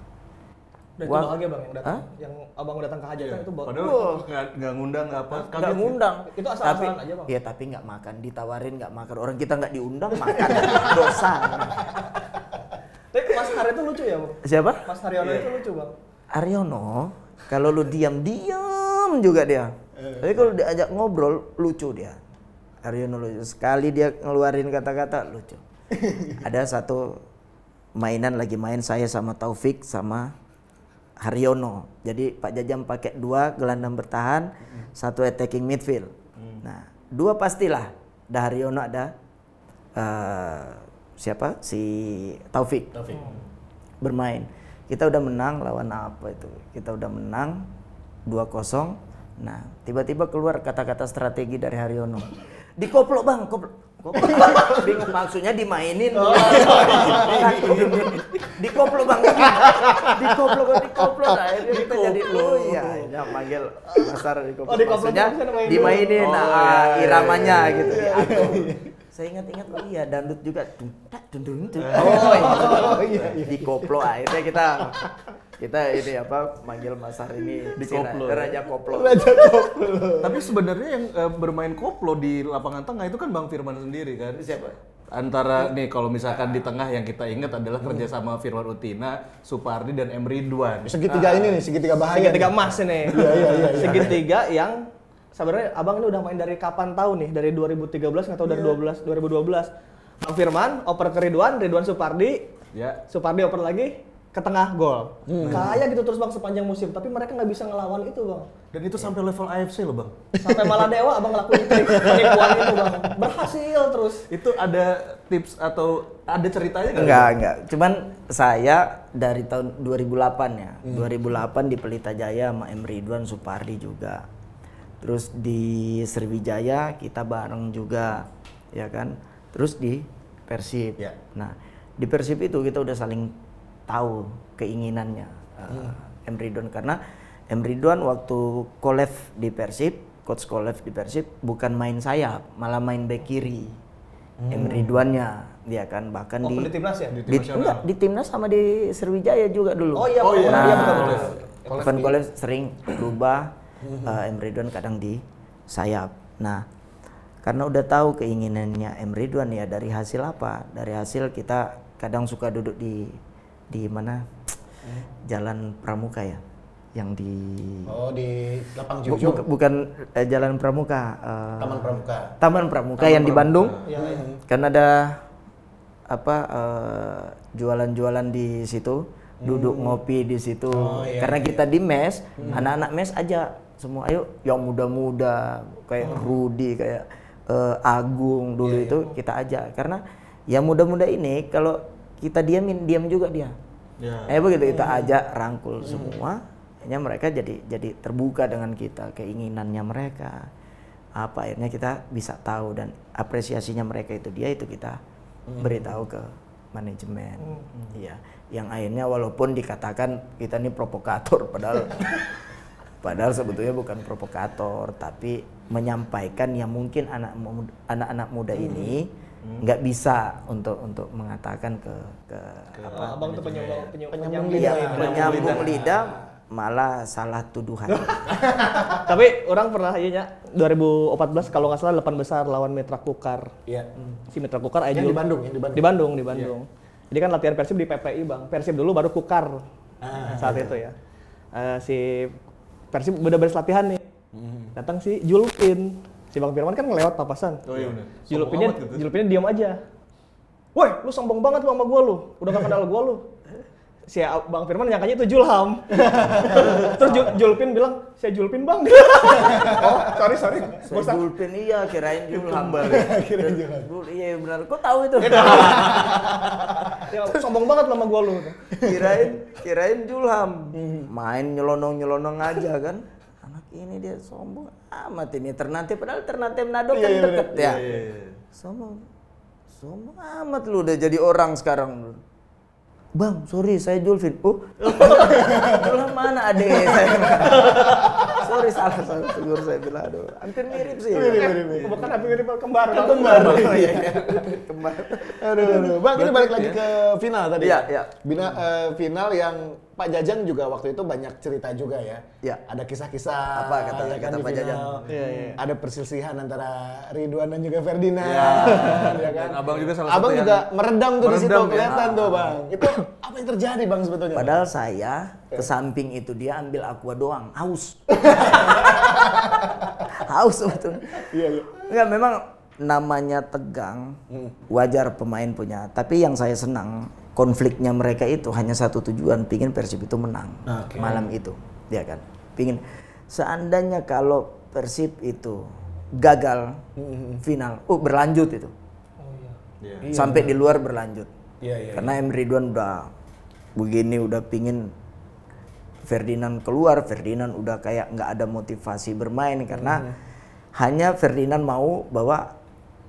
Dan itu Wah. bahagia bang yang datang, Hah? yang abang datang ke hajatan itu bahagia. Padahal nggak nggak ngundang nggak apa. nggak ngundang Itu asal-asalan tapi aja, Bang. ya tapi nggak makan ditawarin nggak makan orang kita nggak diundang makan <laughs> dosa Tapi Mas Har itu lucu ya bang? siapa Mas Haryono itu lucu bang. Aryono kalau lu diam diam juga dia tapi kalau diajak ngobrol lucu dia Aryono lucu sekali dia ngeluarin kata-kata lucu <laughs> ada satu mainan lagi main saya sama Taufik sama Haryono. Jadi Pak Jajam pakai dua gelandang bertahan, satu attacking midfield. Nah, dua pastilah. Ada Haryono ada eh, siapa? Si Taufik. Bermain. Kita udah menang lawan apa itu? Kita udah menang 2-0. Nah, tiba-tiba keluar kata-kata strategi dari Haryono. Dikoplok, Bang, koplok. Koplok. <laughs> Bingung maksudnya dimainin. Kan, dikoplok bang dikoplok dikoplok nah, akhirnya kita jadi oh iya akhirnya manggil pasar dikoplok Oh, dikoplok maksudnya dimainin Oh, nah, iya, iya, iramanya iya, gitu iya. saya ingat-ingat oh iya dangdut juga Dung, dung, dung, dung. oh iya dikoplok akhirnya kita kita ini apa manggil Masar ini Dikoplo. Sina- Raja Koplo Tapi sebenarnya yang eh, bermain koplo di lapangan tengah itu kan Bang Firman sendiri kan. siapa Antara nih kalau misalkan di tengah yang kita ingat adalah kerjasama Firman Utina, Supardi dan M Ridwan. Segitiga ini nih, segitiga bahaya. Segitiga nih. emas ini. Iya, iya, iya, iya. Segitiga yang sebenarnya abang ini udah main dari kapan tahu nih? Dari 2013 atau dari 12 2012. Bang Firman oper ke Ridwan, Ridwan Supardi, Ya. Supardi oper lagi ke tengah gol. Kayak gitu terus bang sepanjang musim, tapi mereka nggak bisa ngelawan itu bang. Dan itu sampai level AFC loh Bang. Sampai malah dewa abang ngelakuin trik penipuan itu bang. Berhasil terus. Itu ada tips atau ada ceritanya nggak? Enggak, enggak. Cuman saya dari tahun 2008 ya. 2008 di Pelita Jaya sama M Ridwan Supardi juga. Terus di Sriwijaya kita bareng juga, ya kan. Terus di Persib. Ya. Nah, di Persib itu kita udah saling tahu keinginannya uh, M Ridwan karena M Ridwan waktu Kolev di Persib, coach Kolev di Persib bukan main sayap, malah main back kiri. M Ridwannya ya kan bahkan Oh, di di timnas ya? di, enggak, di timnas sama di Sriwijaya juga dulu. Oh iya, Oh, iya. iya, Ah. betul. Evan Kolev sering berubah, uh, Emre Ridwan kadang di sayap. Nah, karena udah tahu keinginannya Emre Ridwan ya dari hasil apa? Dari hasil kita kadang suka duduk di di mana? Jalan Pramuka ya, yang di Oh di lapang Bu- Jujung, buka- bukan eh, Jalan Pramuka. eh, Taman Pramuka. Taman Pramuka yang di Bandung. Iya, iya. Kan ada apa eh, jualan-jualan di situ, duduk ngopi di situ. Karena kita di mes, anak-anak mes aja semua ayo yang muda-muda kayak Rudi kayak eh, Agung dulu itu kita ajak karena yang muda-muda ini kalau kita diamin diam juga dia. Ya. Eh begitu kita ajak rangkul semua, akhirnya mereka jadi jadi terbuka dengan kita keinginannya mereka. Apa akhirnya kita bisa tahu dan apresiasinya mereka itu dia itu kita beritahu ke manajemen. Iya, yang akhirnya walaupun dikatakan kita ini provokator <laughs> padahal padahal sebetulnya bukan provokator tapi menyampaikan yang mungkin anak anak-anak muda ini nggak bisa untuk untuk mengatakan ke ke Oh, abang tuh penyumbang penyumbang Penyambung Iya, lidah. menyambung lidah malah salah tuduhan. <laughs> Tapi orang pernah iya nya 2014 kalau nggak salah 8 besar lawan Mitra Kukar. Iya. Si Mitra Kukar Ajul. di Bandung, yang di Bandung. Di Bandung, di Bandung. Jadi kan latihan Persib di PPI, Bang. Persib dulu baru Kukar. saat itu ya. Eh, si Persib udah beres latihan nih. Datang si Julpin. Si Bang Firman kan ngelewat papasan. Oh iya Sombong amat gitu. Julpinnya diam aja. Woi, lu sombong banget lu sama gua lu. Udah gak kenal gua lu. Si Bang Firman nyangkanya itu Julham. <laughs> Terus Jul- Julpin bilang, saya Julpin bang. <laughs> oh, sorry, sorry. Saya sa- Julpin iya kirain Julham. <laughs> kirain Julham. Iya benar. Kok tahu itu? ya, sombong banget sama gua lu. kirain kirain Julham. Main nyelonong-nyelonong aja kan. Ini dia sombong amat ini Ternate padahal Ternate Manado kan deket ya. Sombong. Sombong amat lu udah jadi orang sekarang. Bang, sorry saya Julvin. Oh, Julham mana adek saya? sorry salah salah tegur saya bilang aduh. Hampir mirip sih. Bukan tapi mirip kembar. Kembar. Oh, iya, iya. Kembar. Aduh, aduh. Bang, kita balik lagi ke final tadi. Iya, iya. Bina, eh, final yang Pak Jajang juga waktu itu banyak cerita juga ya. Iya. Ada kisah-kisah. Apa kata- ya kata di Pak. Jajang? Iya, iya. Ada perselisihan antara Ridwan dan juga Ferdinand. ya <laughs> kan? Dan abang juga salah Abang satu yang juga meredam tuh di situ meredam ya. kelihatan tuh, Bang. Itu <coughs> apa yang terjadi, Bang sebetulnya? Padahal saya ke samping itu dia ambil aqua doang, haus. <laughs> haus betul. Iya, iya. Enggak memang namanya tegang, wajar pemain punya. Tapi yang saya senang konfliknya mereka itu hanya satu tujuan, pingin Persib itu menang Oke. malam itu, ya kan? Pingin. Seandainya kalau Persib itu gagal final, oh berlanjut itu, Iya. sampai di luar berlanjut. Iya, iya. Karena Em Ridwan udah begini udah pingin Ferdinand keluar, Ferdinand udah kayak nggak ada motivasi bermain karena hanya Ferdinand mau bahwa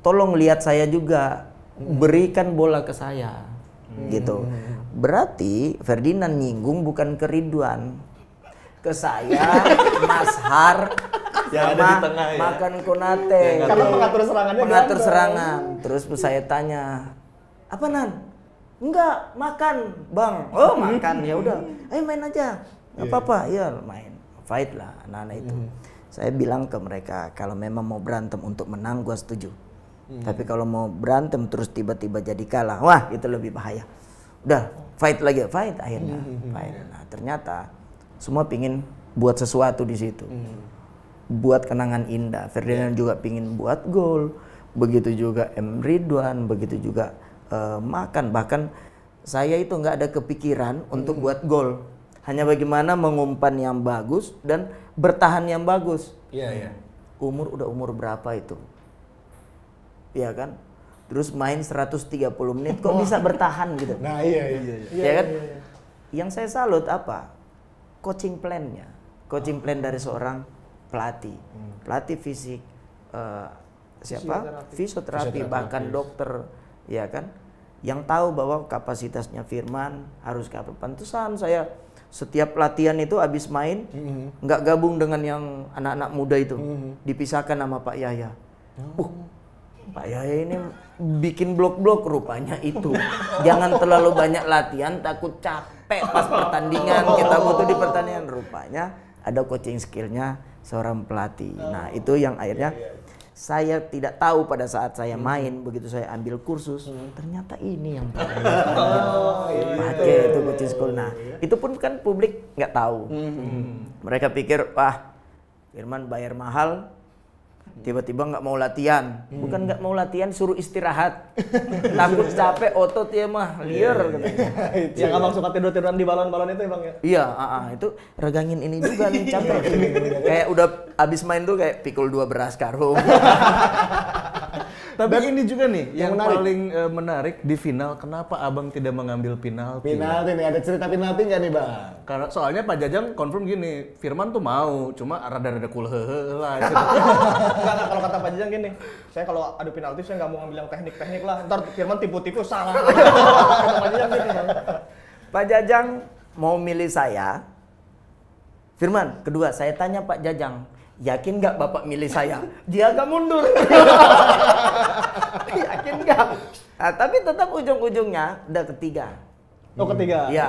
tolong lihat saya juga, berikan bola ke saya, gitu. Berarti Ferdinand nyinggung bukan ke Ridwan, ke saya, <laughs> Mas Har, Yang ada di tengah ya. makan Konate. Karena pengatur serangannya Pengatur ganteng. serangan. Terus saya tanya, apa nan? Enggak, makan, bang. Oh <laughs> makan, ya udah. Ayo main aja, nggak apa-apa. Iya main, fight lah anak-anak itu. Saya bilang ke mereka, kalau memang mau berantem untuk menang, gua setuju. Tapi kalau mau berantem terus tiba-tiba jadi kalah, wah itu lebih bahaya. Udah, fight lagi, fight akhirnya, fight. Nah ternyata semua pingin buat sesuatu di situ buat kenangan indah. Ferdinand juga pingin buat gol. Begitu juga M Ridwan, begitu juga eh, makan. Bahkan saya itu nggak ada kepikiran untuk buat gol. Hanya bagaimana mengumpan yang bagus dan bertahan yang bagus. Iya, iya. Umur udah umur berapa itu? Iya kan? Terus main 130 menit kok bisa bertahan gitu. Nah, iya, iya. ya kan? Yang saya salut apa? Coaching plan-nya. Coaching plan dari seorang pelatih. Pelatih fisik eh, siapa? Fisioterapi, bahkan dokter, ya kan? Yang tahu bahwa kapasitasnya Firman harus ke apa? Pantesan saya setiap latihan itu habis main nggak gabung dengan yang anak-anak muda itu. Dipisahkan sama Pak Yahya. Uh, Pak Yahya ini bikin blok-blok rupanya itu. Jangan terlalu banyak latihan, takut capek pas pertandingan. Kita butuh di pertandingan. Rupanya ada coaching skillnya seorang pelatih. Nah itu yang akhirnya saya tidak tahu pada saat saya main begitu saya ambil kursus ternyata ini yang <laughs> pakai itu coaching school. Nah itu pun kan publik nggak tahu. Mereka pikir wah Firman bayar mahal tiba-tiba nggak mau latihan bukan nggak mau latihan suruh istirahat <laughs> takut capek otot ya mah liar katanya. <laughs> Yang abang suka tidur-tiduran di balon-balon itu ya bang ya? Iya, ah, itu regangin ini juga nih <laughs> capek. kayak udah abis main tuh kayak pikul dua beras karung. Tapi ini juga nih yang, menarik. paling eh, menarik di final kenapa Abang tidak mengambil penalti? Penalti nih, ada cerita penalti nggak nih bang? Karena soalnya Pak Jajang confirm gini, Firman tuh mau, cuma rada-rada kulhehe lah. <laughs> gitu. Enggak, enggak, kalau kata Pak Jajang gini, saya kalau adu penalti saya nggak mau ngambil yang teknik-teknik lah, ntar Firman tipu-tipu salah. <laughs> Pak Jajang gitu bang. Pak Jajang mau milih saya. Firman, kedua saya tanya Pak Jajang, yakin nggak Bapak milih saya? Dia agak mundur. <laughs> yakin nggak? Nah, tapi tetap ujung-ujungnya udah ketiga. Oh ketiga. Iya.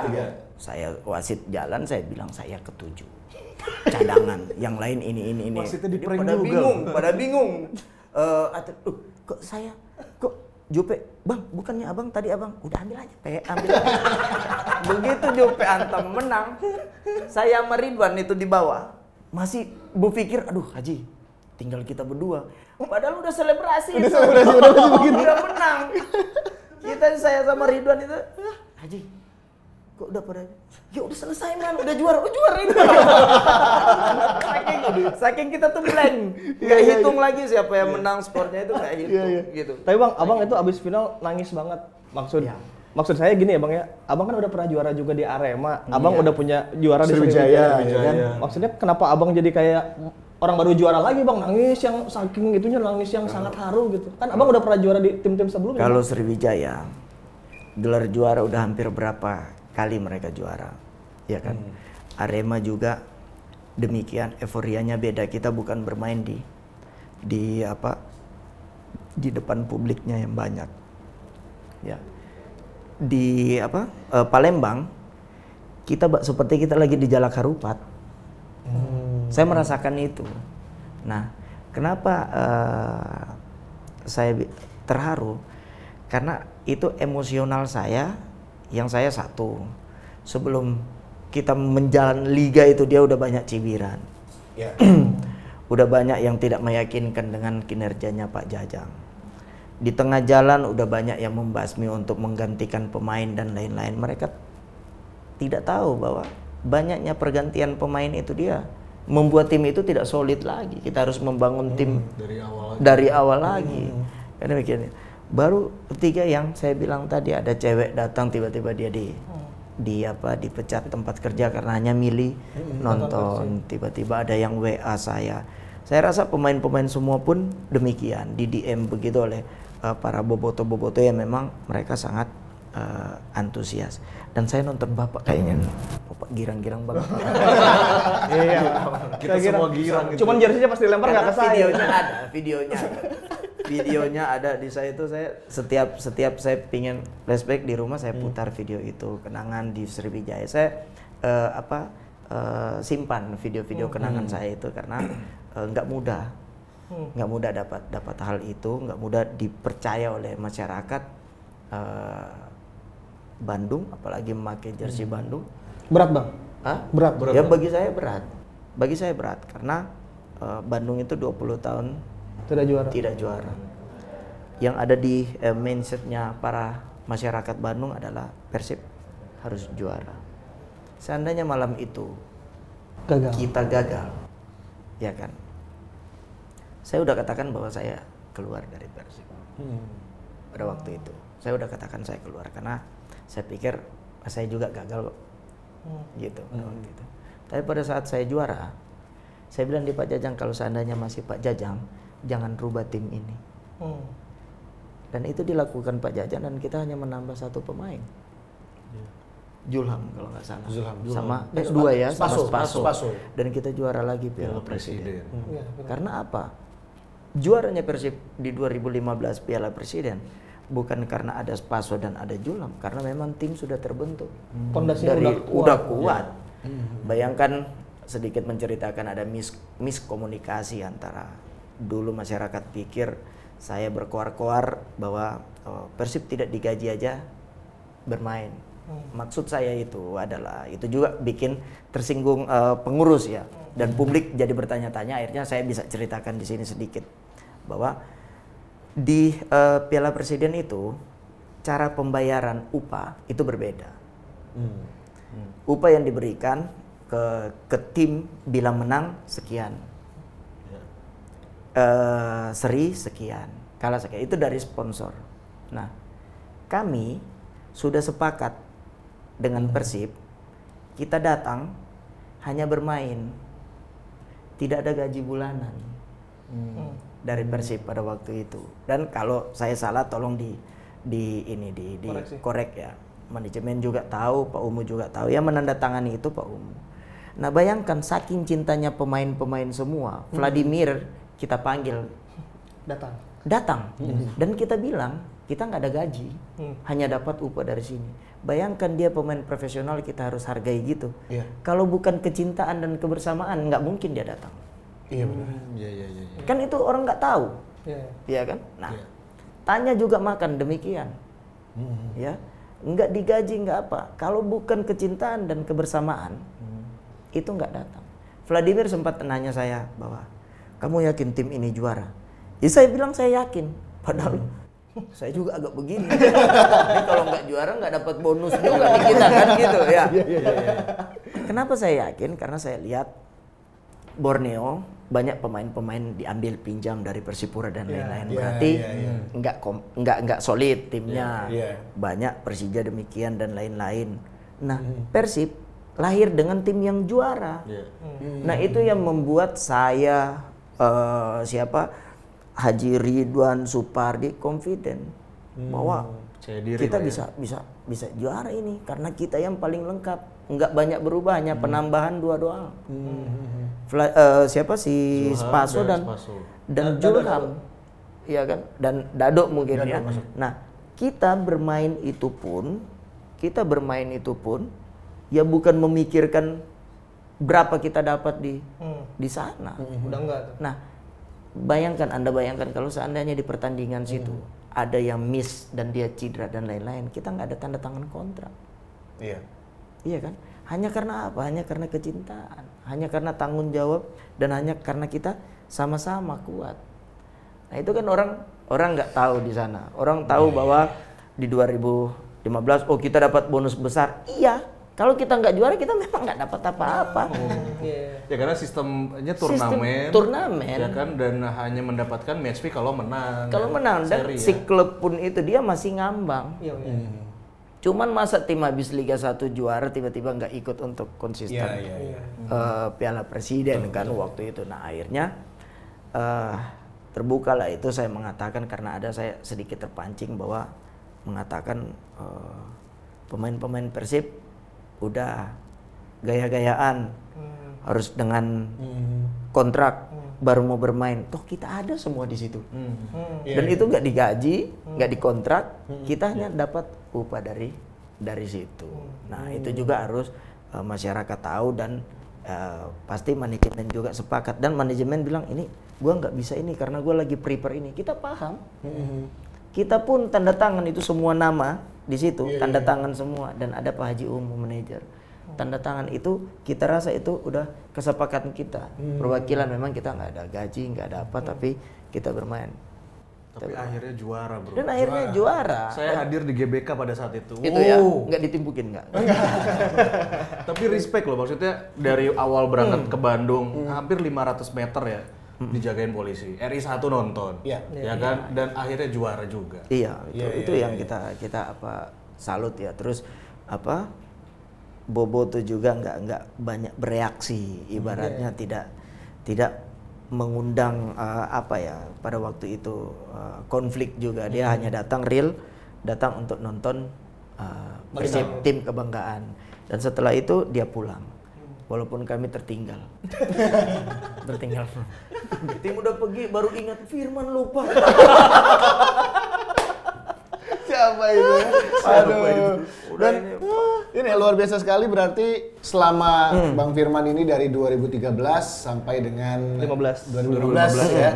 Saya wasit jalan, saya bilang saya ketujuh. Cadangan, yang lain ini ini ini. Wasitnya di pada juga. bingung, pada bingung. Eh, "Duh, kok saya, kok Jupe, bang, bukannya abang tadi abang udah ambil aja, pe, ambil. aja." <laughs> Begitu Jupe antem menang, saya sama Ridwan itu di bawah masih berpikir, aduh Haji, tinggal kita berdua. Padahal udah selebrasi. Udah selebrasi, <laughs> udah menang. Kita saya sama Ridwan itu, Haji, kok udah pada ya udah selesai man udah juara udah juara itu <laughs> saking, saking kita tuh blank nggak hitung lagi siapa yang menang skornya itu nggak hitung gitu Tapi bang, abang itu abis final nangis banget. Maksud Iya. Maksud saya gini ya bang ya, abang kan udah pernah juara juga di Arema, abang Iya. udah punya juara di Sriwijaya, Sriwijaya. ya kan? Maksudnya kenapa abang jadi kayak orang baru juara lagi bang? Nangis yang saking itunya nangis yang sangat haru gitu. Kan abang udah pernah juara di tim-tim sebelumnya. Kalau. Sriwijaya gelar juara udah hampir berapa kali mereka juara ya kan? Arema juga demikian euforianya beda. Kita bukan bermain di di apa? Di depan publiknya yang banyak. Ya di apa eh, Palembang kita seperti kita lagi di Jalak Harupat. Saya merasakan itu. Nah kenapa eh, saya terharu? Karena itu emosional saya yang saya satu. Sebelum kita menjalan liga itu dia udah banyak cibiran. Ya. <clears throat> udah banyak yang tidak meyakinkan dengan kinerjanya Pak Jajang. Di tengah jalan udah banyak yang membasmi untuk menggantikan pemain dan lain-lain. Mereka tidak tahu bahwa banyaknya pergantian pemain itu dia membuat tim itu tidak solid lagi. Kita harus membangun tim Dari awal dari awal lagi. Kan demikian. Baru ketiga yang saya bilang tadi ada cewek datang tiba-tiba dia di di apa dipecat tempat kerja karena hanya milih nonton. Tiba-tiba ada yang WA saya. Saya rasa pemain-pemain semua pun demikian di DM begitu oleh uh, para boboto-boboto yang memang mereka sangat uh, antusias. Dan saya nonton bapak kayaknya. Bapak girang-girang banget. <laughs> iya Kita semua girang gitu. cuman jersey-nya pasti dilempar nggak ke saya. videonya ada, videonya ada. videonya ada. Di saya itu saya setiap setiap saya pingin flashback di rumah saya putar video itu. Kenangan di Sriwijaya. Saya eh, apa eh, simpan video-video kenangan saya itu karena nggak mudah nggak mudah dapat dapat hal itu nggak mudah dipercaya oleh masyarakat eh, Bandung apalagi memakai jersey Bandung. Berat bang? Hah? berat. Ya bagi saya berat. Bagi saya berat karena eh, Bandung itu 20 tahun tidak juara. tidak juara. Yang ada di eh, mindsetnya para masyarakat Bandung adalah Persib harus juara. Seandainya malam itu gagal. kita gagal, ya kan? Saya udah katakan bahwa saya keluar dari Persib pada waktu itu. Saya udah katakan saya keluar karena saya pikir "Ah, saya juga gagal kok, gitu pada waktu itu. Tapi pada saat saya juara, saya bilang di Pak Jajang kalau seandainya masih Pak Jajang, jangan rubah tim ini. Hmm. Dan itu dilakukan Pak Jajang dan kita hanya menambah satu pemain. Julham kalau nggak salah. Zulham. Sama eh, dua ya, sama Spaso, Spaso. Spaso. Dan kita juara lagi Piala Presiden. Presiden. Iya, Karena apa? Juaranya Persib di 2015 Piala Presiden bukan karena ada Spaso dan ada Julam karena memang tim sudah terbentuk. Pondasinya dari udah kuat. udah kuat. Bayangkan sedikit menceritakan ada mis miskomunikasi antara dulu masyarakat pikir saya berkoar-koar bahwa oh, Persib tidak digaji aja bermain. Maksud saya itu adalah itu juga bikin tersinggung eh, pengurus ya. Dan publik jadi bertanya-tanya akhirnya saya bisa ceritakan di sini sedikit bahwa di eh, Piala Presiden itu cara pembayaran upah itu berbeda. Upah yang diberikan ke ke tim bila menang sekian. Eh, seri sekian, kalah sekian. Itu dari sponsor. Nah, kami sudah sepakat dengan Persib, kita datang hanya bermain, tidak ada gaji bulanan dari Persib pada waktu itu. Dan kalau saya salah, tolong di di ini di di Koreksi. korek ya. Manajemen juga tahu, Pak Umu juga tahu. Yang menandatangani itu Pak Umu. Nah bayangkan saking cintanya pemain-pemain semua, Vladimir kita panggil Datang. datang dan kita bilang kita nggak ada gaji, hanya dapat upah dari sini. Bayangkan dia pemain profesional kita harus hargai gitu. Iya. Kalau bukan kecintaan dan kebersamaan nggak mungkin dia datang. Iya benar. Iya iya iya. Kan itu orang nggak tahu, Iya. ya kan? Nah, tanya juga makan demikian, ya nggak digaji nggak apa. Kalau bukan kecintaan dan kebersamaan, itu nggak datang. Vladimir sempat nanya saya bahwa kamu yakin tim ini juara? Ya saya bilang saya yakin, padahal <laughs> saya juga agak begini. Ini kalau nggak juara nggak dapat bonus juga nih kita kan <laughs> gitu ya. Kenapa saya yakin? Karena saya lihat Borneo banyak pemain-pemain diambil pinjam dari Persipura dan lain-lain. iya, Berarti iya, iya. nggak kom- nggak nggak solid timnya. Iya, iya. Banyak Persija demikian dan lain-lain. Nah, Persib lahir dengan tim yang juara. Iya. Nah, itu yang membuat saya eh, siapa Haji Ridwan Supardi confident bahwa Percaya diri kita ya. bisa bisa bisa juara ini karena kita yang paling lengkap. Nggak banyak berubah, hanya penambahan dua doang. Fla- eh, siapa si Zulham Spaso dan dan dan Julham, iya kan? Dan Dado mungkin ya. Nah, kita bermain itu pun, kita bermain itu pun, ya bukan memikirkan berapa kita dapat di Hmm. di sana. Udah enggak tuh. Nah, bayangkan Anda bayangkan kalau seandainya di pertandingan situ ada yang miss dan dia cedera dan lain-lain, kita nggak ada tanda tangan kontrak. Iya. Iya kan? Hanya karena apa? Hanya karena kecintaan, hanya karena tanggung jawab dan hanya karena kita sama-sama kuat. Nah itu kan orang orang nggak tahu di sana. Orang tahu bahwa di 2015 oh kita dapat bonus besar. Iya. Kalau kita nggak juara kita memang nggak dapat apa-apa. Iya. Ya karena sistemnya Sistem turnamen. turnamen. Ya kan dan hanya mendapatkan match fee kalau menang. Kalau menang dan Seri, si ya. klub pun itu dia masih ngambang. Iya, iya. Cuman masa tim habis Liga 1 juara tiba-tiba nggak ikut untuk konsisten Iya, iya, iya. eh, Piala Presiden kan waktu itu. Nah akhirnya eh terbuka lah itu saya mengatakan karena ada saya sedikit terpancing bahwa mengatakan eh, pemain-pemain Persib udah gaya-gayaan harus dengan kontrak baru mau bermain. Toh kita ada semua di situ. Iya, Dan itu nggak digaji, nggak dikontrak, kita hanya dapat upah dari dari situ. Nah itu juga harus eh, masyarakat tahu dan eh, pasti manajemen juga sepakat dan manajemen bilang ini gua nggak bisa ini karena gua lagi prepare ini. Kita paham. Kita pun tanda tangan itu semua nama di situ, tanda tangan semua dan ada Pak Haji Umum manajer. Tanda tangan itu kita rasa itu udah kesepakatan kita. Perwakilan memang kita nggak ada gaji, nggak ada apa, tapi kita bermain. Tapi akhirnya juara, Bro. Dan akhirnya juara. Saya hadir di GBK pada saat itu. Itu ya, Wow. nggak ditimpukin nggak? <laughs> Tapi respect loh maksudnya dari awal berangkat ke Bandung hampir 500 meter ya dijagain polisi. RI 1 nonton. Iya. Ya kan dan akhirnya juara juga. Iya, itu, Iya, itu iya, yang kita kita apa salut ya. Terus apa Bobo tuh juga nggak nggak banyak bereaksi, ibaratnya tidak tidak mengundang eh, apa ya pada waktu itu eh, konflik juga. Dia hanya datang real datang untuk nonton Persib tim kebanggaan. Dan setelah itu dia pulang. Walaupun kami tertinggal. <laughs> tertinggal. Tim udah pergi baru ingat Firman lupa. <laughs> Siapa itu? <laughs> Aduh. Dan ini luar biasa sekali berarti selama Bang Firman ini dari 2013 sampai dengan 15. 2015 ya.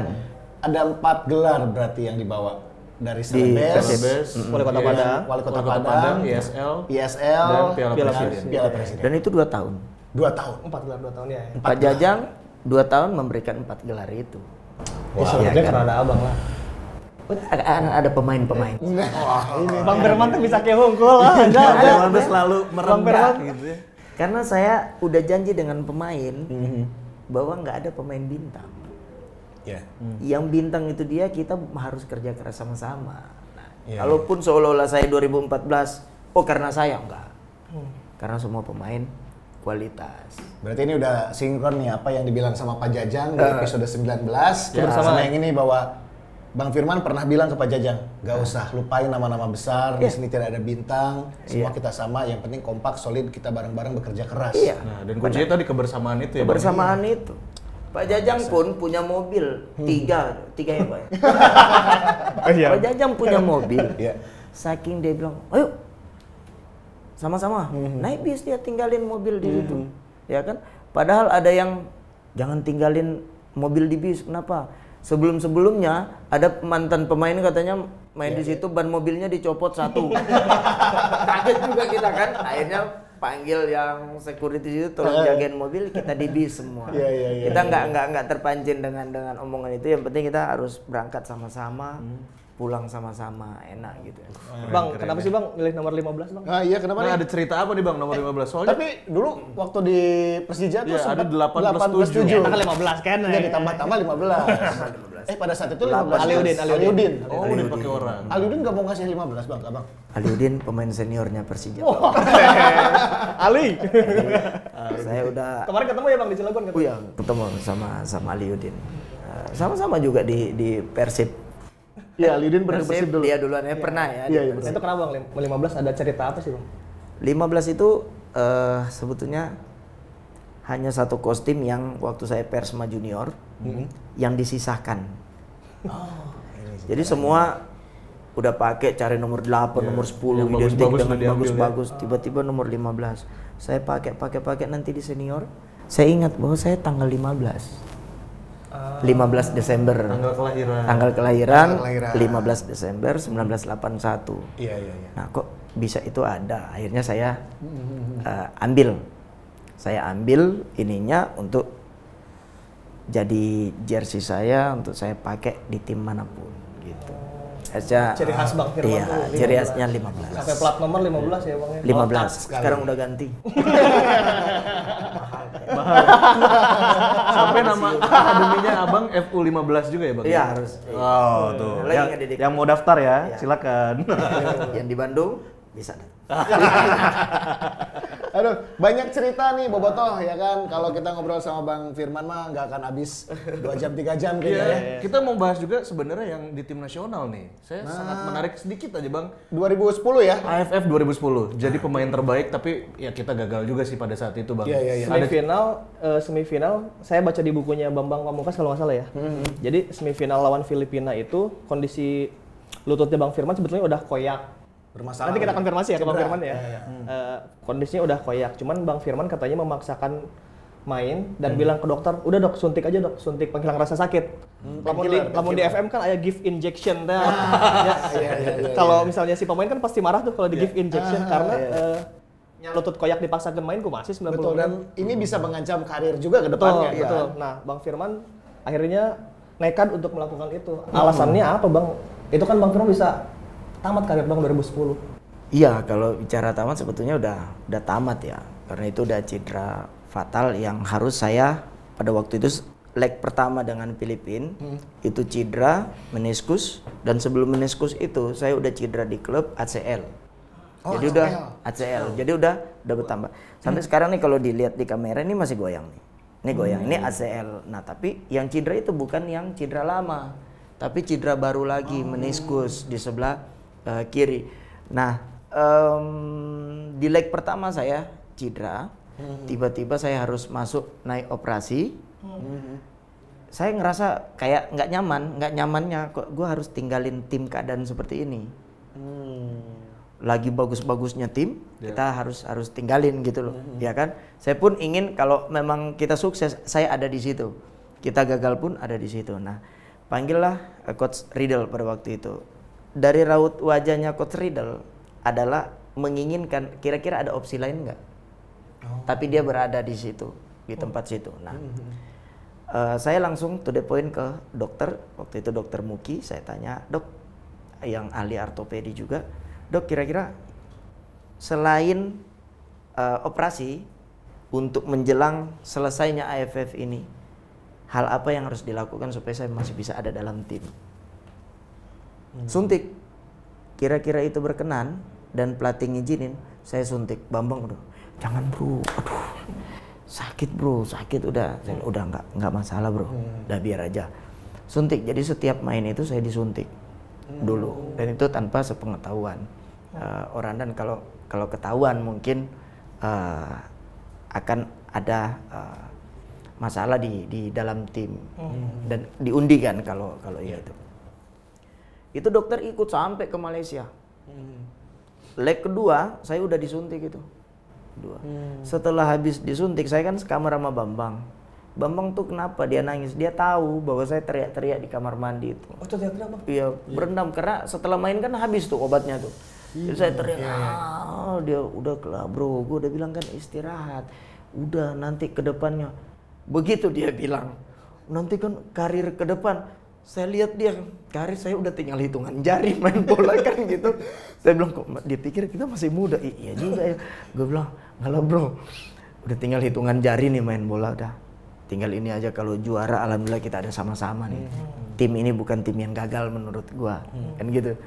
Ada empat gelar berarti yang dibawa dari Celebes, Celebes, Wali Kota iya, Padang, Wali Kota Kota Padang, ISL, ISL, dan Piala Piala Presiden. Piala Presiden. Dan itu dua tahun. Dua tahun. Empat gelar dua tahun ya. Pak Jajang dua tahun memberikan empat gelar itu. Ya, sebenarnya karena ada abang lah. Ada, ada pemain-pemain. Bang Firman tuh bisa kayak lah. Enggak, Ada enggak. Mabes selalu Bang Firman. gitu ya. Karena saya udah janji dengan pemain bahwa nggak ada pemain bintang. Ya. Yang bintang itu dia kita harus kerja keras sama-sama. Nah, Iya, kalaupun seolah-olah saya 2014, oh karena saya enggak. Karena semua pemain kualitas. Berarti ini udah sinkron nih apa yang dibilang sama Pak Jajang di Eh. episode 19 bersama yang ini bahwa Bang Firman pernah bilang ke Pak Jajang, gak usah lupain nama-nama besar, di sini tidak ada bintang, semua Iya. kita sama, yang penting kompak, solid, kita bareng-bareng bekerja keras. Iya. Nah, dan kuncinya tadi kebersamaan itu ya, Bang. Kebersamaan itu. Pak Jajang pun punya mobil tiga, tiga ya Pak. ya? <laughs> Pak Jajang punya mobil. Iya. Saking dia bilang, ayo sama-sama naik bis dia tinggalin mobil di situ, ya kan? Padahal ada yang jangan tinggalin mobil di bis, kenapa? Sebelum-sebelumnya ada mantan pemain katanya main di situ ban mobilnya dicopot satu. <laughs> Kaget juga kita kan. Akhirnya panggil yang security itu tolong jagain mobil kita di bis semua. Iya, iya, iya, kita nggak nggak nggak terpancing dengan dengan omongan itu. Yang penting kita harus berangkat sama-sama, pulang sama-sama, enak gitu. Bang, kenapa sih Bang milih nomor 15 Bang? Nah, iya kenapa Nah, nih? ada cerita apa nih Bang nomor 15? Soalnya Tapi dulu waktu di Persija tuh Iya, sempat ada 18 18 Kita kan 15 kan. Iya ditambah-tambah 15. <laughs> eh pada saat itu 15. Aliudin, Aliudin. Aliudin. oh udah pakai orang. Aliudin gak mau ngasih 15 bang, abang. Aliudin pemain seniornya Persija. <laughs> Ali. Saya udah Kemarin ketemu ya Bang di Cilegon Oh iya, ketemu sama sama Aliudin. Eh, Sama-sama juga di di Persib. Iya, Aliudin pernah Persib Persib dulu. dia duluan ya pernah ya. Iya, iya. Itu kenapa Bang? 15 ada cerita apa sih Bang? 15 itu eh, sebetulnya hanya satu kostum yang waktu saya Persma Junior yang disisahkan. Jadi semua udah pakai cari nomor 8, nomor 10 yang identik bagus-bagus dengan ya. bagus-bagus, tiba-tiba nomor 15. Saya pakai pakai pakai nanti di senior. Saya ingat bahwa saya tanggal 15. 15 Desember. Tanggal kelahiran. Tanggal kelahiran, Tanggal kelahiran. 15 Desember 1981. Iya, iya, iya. Nah kok bisa itu ada? Akhirnya saya eh, ambil, saya ambil ininya untuk jadi jersey saya untuk saya pakai di tim mana pun gitu. Aja, Ciri khas Bang Firman Iya, tuh, ciri 15. khasnya Sampai plat nomor 15 ya Bang ya? 15. 15. Sekarang udah ganti. <laughs> <laughs> Sampai nama akademinya Abang FU15 juga ya, Bang? Iya harus. Oh, tuh. Lagi Yang, yang mau daftar ya, Iya. silakan. Yang di Bandung bisa. <laughs> Aduh, banyak cerita nih Bobotoh ya kan. Kalau kita ngobrol sama Bang Firman mah nggak akan habis 2 jam 3 jam kayaknya ya. Iya, kita mau bahas juga sebenarnya yang di tim nasional nih. Saya sangat menarik sedikit aja, Bang. 2010 ya. AFF 2010, jadi pemain terbaik tapi ya kita gagal juga sih pada saat itu, Bang. Iya, iya, iya. Semifinal, eh, semifinal, saya baca di bukunya Bambang Pamungkas kalau nggak salah ya. Jadi semifinal lawan Filipina itu kondisi lututnya Bang Firman sebetulnya udah koyak. Bermasalah. Nanti kita konfirmasi ya ke Bang. Firman ya. Eh, kondisinya udah koyak. Cuman Bang Firman katanya memaksakan main dan bilang ke dokter, udah dok suntik aja dok, suntik penghilang rasa sakit. lamun di, lamun di FM kan ada give injection teh. <laughs> Ya. iya, iya, iya, Kalau misalnya si pemain kan pasti marah tuh kalau di give injection karena eh, lutut koyak dipaksakan main gue masih 90 Betul dan ini bisa mengancam karir juga ke Betul, depannya. betul. kan? Nah, Bang Firman akhirnya nekat untuk melakukan itu. Alasannya apa, Bang? Itu kan Bang Firman bisa tamat karir Bang 2010. Iya, kalau bicara tamat sebetulnya udah udah tamat ya. Karena itu udah cedera fatal yang harus saya pada waktu itu leg pertama dengan Filipin itu cedera meniskus dan sebelum meniskus itu saya udah cedera di klub ACL. Oh, Jadi udah ACL. Jadi udah udah bertambah. Sampai sekarang nih kalau dilihat di kamera ini masih goyang nih. Ini goyang. Ini ACL. Nah, tapi yang cedera itu bukan yang cedera lama, tapi cedera baru lagi meniskus di sebelah eh, kiri. Nah, em, di leg pertama saya cedera, Tiba-tiba saya harus masuk naik operasi. Saya ngerasa kayak nggak nyaman, nggak nyamannya kok gue harus tinggalin tim keadaan seperti ini. Lagi bagus-bagusnya tim, kita harus harus tinggalin gitu loh, ya kan? Saya pun ingin kalau memang kita sukses, saya ada di situ. Kita gagal pun ada di situ. Nah, panggillah eh, coach Riddle pada waktu itu. Dari raut wajahnya coach Riddle adalah menginginkan kira-kira ada opsi lain nggak? Tapi dia berada di situ, di tempat situ. Nah, eh, saya langsung to the point ke dokter. Waktu itu dokter Muki, saya tanya, dok, yang ahli ortopedi juga, dok kira-kira selain eh, operasi untuk menjelang selesainya AFF ini, hal apa yang harus dilakukan supaya saya masih bisa ada dalam tim? Suntik. Kira-kira itu berkenan dan pelatih ngizinin, saya suntik. Bambang udah, jangan bro, aduh sakit bro, sakit udah, saya, udah nggak nggak masalah bro, udah biar aja. Suntik. Jadi setiap main itu saya disuntik dulu. Dan itu tanpa sepengetahuan. Eh, orang dan kalau kalau ketahuan mungkin eh, akan ada eh, masalah di di dalam tim. Dan diundi kan kalau kalau ya itu. Itu dokter ikut sampai ke Malaysia. Leg kedua saya udah disuntik itu. Dua. Setelah habis disuntik saya kan sekamar sama Bambang. Bambang tuh kenapa dia nangis? Dia tahu bahwa saya teriak-teriak di kamar mandi itu. Oh, teriak kenapa? Iya, berendam karena setelah main kan habis tuh obatnya tuh. Jadi saya teriak, "Ah, dia udah kelah bro, gue udah bilang kan istirahat. Udah nanti ke depannya. Begitu dia bilang, nanti kan karir ke depan. Saya lihat dia, karir saya udah tinggal hitungan jari main bola kan gitu. Saya bilang kok dia pikir kita masih muda. "I- iya juga ya. Gue bilang, ngalah bro, udah tinggal hitungan jari nih main bola udah. Tinggal ini aja kalau juara alhamdulillah kita ada sama-sama nih. Tim ini bukan tim yang gagal menurut gua. Kan gitu.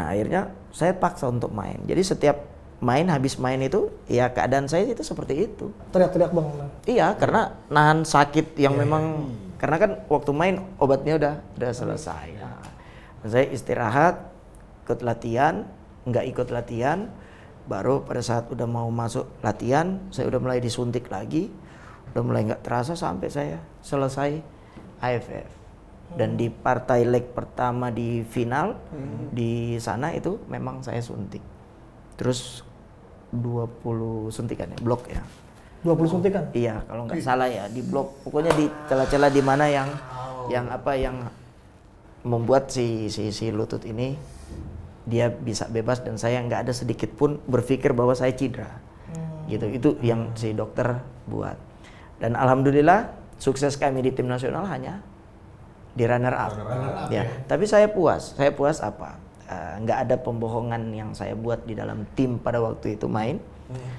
Nah, akhirnya saya paksa untuk main. Jadi setiap main habis main itu ya keadaan saya itu seperti itu. Teriak-teriak bang. Iya, karena nahan sakit yang memang karena kan waktu main obatnya udah udah selesai. Nah, saya istirahat, ikut latihan, nggak ikut latihan, baru pada saat udah mau masuk latihan, saya udah mulai disuntik lagi, udah mulai nggak terasa sampai saya selesai AFF. Dan di partai leg pertama di final di sana itu memang saya suntik. Terus 20 suntikan ya, blok ya. 20 suntikan. Iya, kalau nggak salah ya di blok. Pokoknya di celah-celah di mana yang yang apa yang membuat si si si lutut ini dia bisa bebas dan saya nggak ada sedikit pun berpikir bahwa saya cedera. Gitu. Itu yang si dokter buat. Dan alhamdulillah sukses kami di tim nasional hanya di runner up. ya. Tapi saya puas. Saya puas apa? Eh, nggak ada pembohongan yang saya buat di dalam tim pada waktu itu main.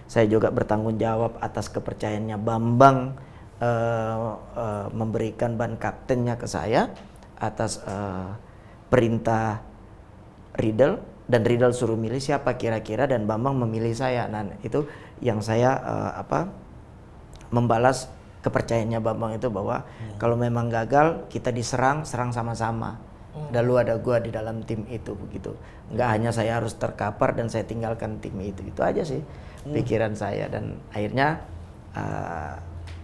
Saya juga bertanggung jawab atas kepercayaannya Bambang eh, eh, memberikan ban kaptennya ke saya atas eh, perintah Riddle dan Riddle suruh milih siapa kira-kira dan Bambang memilih saya. Nah, itu yang saya eh, apa membalas kepercayaannya Bambang itu bahwa kalau memang gagal kita diserang, serang sama-sama. Dan lu ada gua di dalam tim itu begitu. Nggak hanya saya harus terkapar dan saya tinggalkan tim itu. Itu aja sih pikiran saya. Dan akhirnya eh,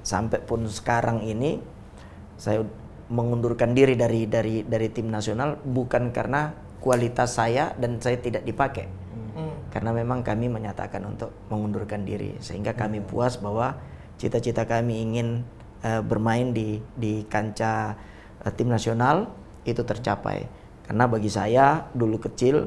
sampai pun sekarang ini saya mengundurkan diri dari dari dari tim nasional bukan karena kualitas saya dan saya tidak dipakai. Karena memang kami menyatakan untuk mengundurkan diri. Sehingga kami puas bahwa cita-cita kami ingin eh, bermain di di kancah eh, tim nasional itu tercapai. Karena bagi saya dulu kecil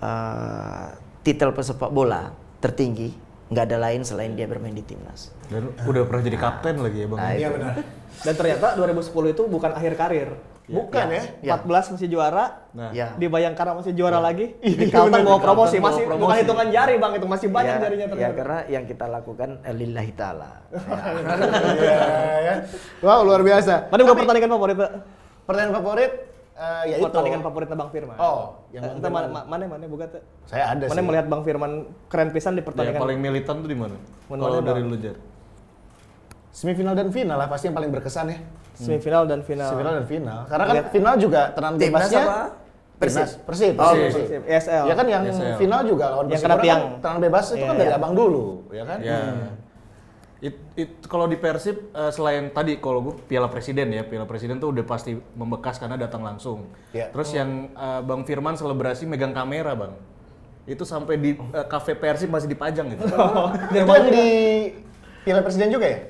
eh, titel pesepak bola tertinggi nggak ada lain selain dia bermain di timnas. Dan udah pernah jadi kapten lagi ya bang. Nah, Iya benar. <laughs> Dan ternyata 2010 itu bukan akhir karir. Bukan ya. 14 masih juara, Nah, Ya. di Bayangkara masih juara lagi, di Kalteng bawa promosi, masih bukan promosi. hitungan jari bang, itu masih banyak ya, jarinya ya ternyata. karena yang kita lakukan eh, lillahi ta'ala. Ya. <laughs> Iya, ya. Wow, luar biasa. Mana bukan pertandingan favorit Pak? Pertandingan favorit eh, ya itu. Pertandingan favoritnya Bang Firman. Oh, yang yang Bang mana Firman. mana mana bukan tuh? Saya ada Mana sih. melihat Bang Firman keren pisan di yang pertandingan. paling militan tuh di mana? Mana Kalau mana, dari lu Jar. Semifinal dan final lah pasti yang paling berkesan ya. semifinal dan final. Semifinal dan final. Karena kan Lihat. final juga tenang Timnas bebasnya. apa? Persib? Persib. Oh, Persib. Persib. Persib. ESL. Ya kan yang ESL. final juga lawan Yang Persipura kena kan tiang. tenang bebas itu Iya, kan dari iya. abang dulu, ya kan? Ya. It, it- kalau di Persib eh, selain tadi kalau gue Piala Presiden ya, Piala Presiden tuh udah pasti membekas karena datang langsung. Iya. Terus yang eh, Bang Firman selebrasi megang kamera, Bang. Itu sampai di eh, kafe Persib masih dipajang gitu. <laughs> Itu yang di Piala Presiden juga ya?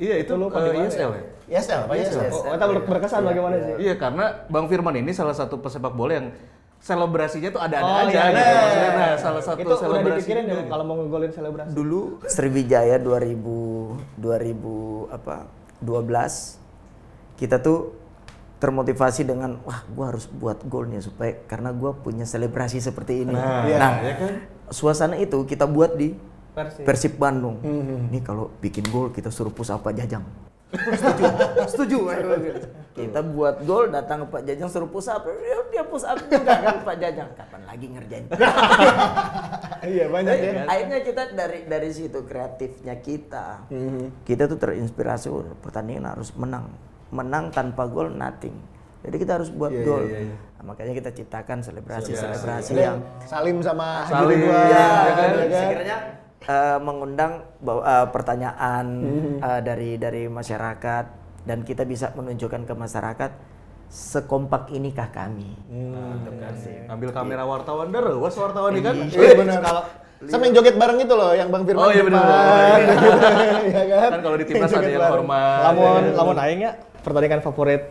iya, itu eh, di mana ISL ya. ISL, Pak ISL. Oh, kita ber- berkesan bagaimana sih? Iya, karena Bang Firman ini salah satu pesepak bola yang selebrasinya tuh ada-ada Oh, aja iya, gitu. iya, Maksudnya, iya. nah, salah satu itu udah selebrasi dipikirin ya kalau mau ngegolin selebrasi. Dulu Sriwijaya 2000 2000 apa 12 kita tuh termotivasi dengan wah gua harus buat golnya supaya karena gua punya selebrasi seperti ini. Nah, iya, suasana itu kita buat di Persib. Persib Bandung. Ini kalau bikin gol kita suruh push apa Jajang. Setuju. Setuju. kita buat gol datang ke Pak Jajang suruh push up. Dia, dia push up juga kan Pak Jajang. Kapan lagi ngerjain? Iya, banyak ya. Jadi, Akhirnya kita dari dari situ kreatifnya kita, kita tuh terinspirasi oh, pertandingan harus menang, menang tanpa gol nothing. Jadi kita harus buat gol. Nah, makanya kita ciptakan selebrasi selebrasi Ada yang Salim sama Salim, ya, ya kan? ya kan? sekiranya eh, mengundang bahwa, eh, pertanyaan eh, dari dari masyarakat dan kita bisa menunjukkan ke masyarakat sekompak inikah kami. Untuk Persib. Ambil kamera wartawan der, was wartawan ini kan. Iya benar. Kalau sama yang joget bareng itu loh, yang Bang Firman. Oh iya benar. <laughs> Iya kan? Kan kalau di timnas ada yang hormat. Lamun lamun aing ya pertandingan favorit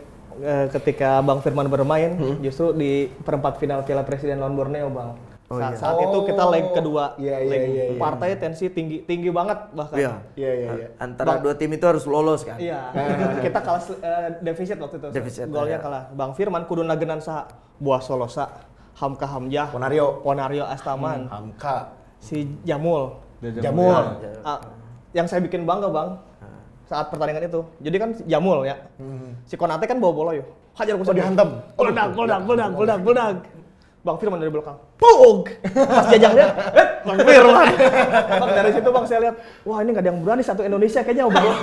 ketika Bang Firman bermain justru di perempat final Piala Presiden lawan Borneo, Bang. Saat, saat itu kita leg kedua. Iya, iya, leg iya, iya. Partai tensi tinggi tinggi banget bahkan. Iya. Iya iya iya. Antara dua tim itu harus lolos kan. Iya, kita kalah eh, defisit waktu itu. Defisit, Golnya iya. kalah. Bang Firman kudu nagenan saha? Buah Solosa, Hamka Hamjah, Ponario. Ponario Astaman, Hamka. si Jamul. Jamul. Ah, yang saya bikin bangga bang saat pertandingan itu. Jadi kan si Jamul ya. Si Konate kan bawa bola yuk. Hajar Oh dihantam. Peledak, peledak, peledak, peledak, peledak. Bang Firman dari belakang. Pug! Pas jajang dia, eh, Bang Firman. bang dari situ bang saya lihat, wah ini nggak ada yang berani satu Indonesia kayaknya bang.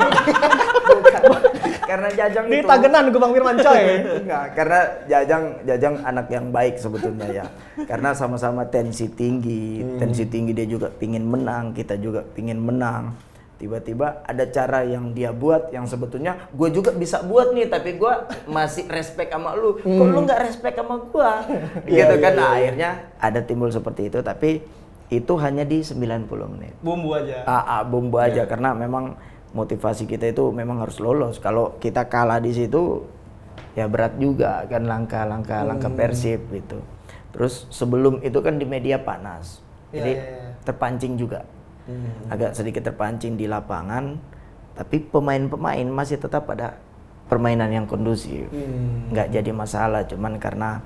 Karena Jajang Di itu Tagenan ke Bang Firman coy. Enggak, karena Jajang Jajang anak yang baik sebetulnya ya. Karena sama-sama tensi tinggi, tensi tinggi dia juga pingin menang, kita juga pingin menang. Tiba-tiba ada cara yang dia buat yang sebetulnya gue juga bisa buat nih, tapi gue masih respect sama lu. Kok lu nggak respect sama gue? <laughs> gitu kan? Nah, akhirnya ada timbul seperti itu, tapi itu hanya di 90 menit. Bumbu aja. Ah, ah, bumbu aja karena memang motivasi kita itu memang harus lolos. Kalau kita kalah di situ ya berat juga kan langkah-langkah langkah Persib gitu. Terus sebelum itu kan di media panas. Iya, Jadi iya, iya. terpancing juga. Agak sedikit terpancing di lapangan tapi pemain-pemain masih tetap ada permainan yang kondusif. nggak jadi masalah cuman karena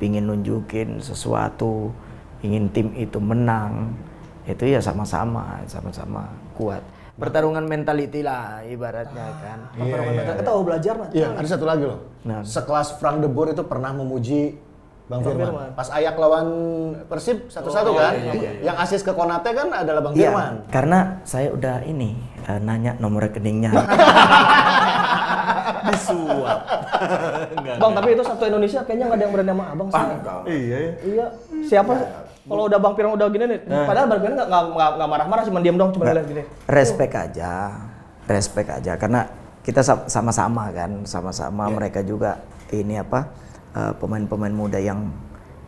pingin nunjukin sesuatu, ingin tim itu menang. Itu ya sama-sama, sama-sama kuat. Pertarungan mentality lah ibaratnya kan. Pertarungan mental. Kita mau belajar lah. Iya, ada satu lagi loh. Nah. Sekelas Frank de Boer itu pernah memuji Bang Firman. Firman. Pas Ayak lawan Persib satu-satu kan. Yang asis ke Konate kan adalah Bang Iya, Firman. karena saya udah ini eh, nanya nomor rekeningnya. <laughs> Disuap. <laughs> Enggak. Bang, tapi itu satu Indonesia kayaknya nggak ada yang berani sama abang sih. Iya ya. Iya. Siapa? Kalau udah Bang Firman udah gini nih, padahal Bang Firman nggak nggak nggak marah-marah, cuma diam dong, cuma ngeliat gini. respect aja, respect aja karena kita sa- sama-sama kan, sama-sama mereka juga ini apa eh, pemain-pemain muda yang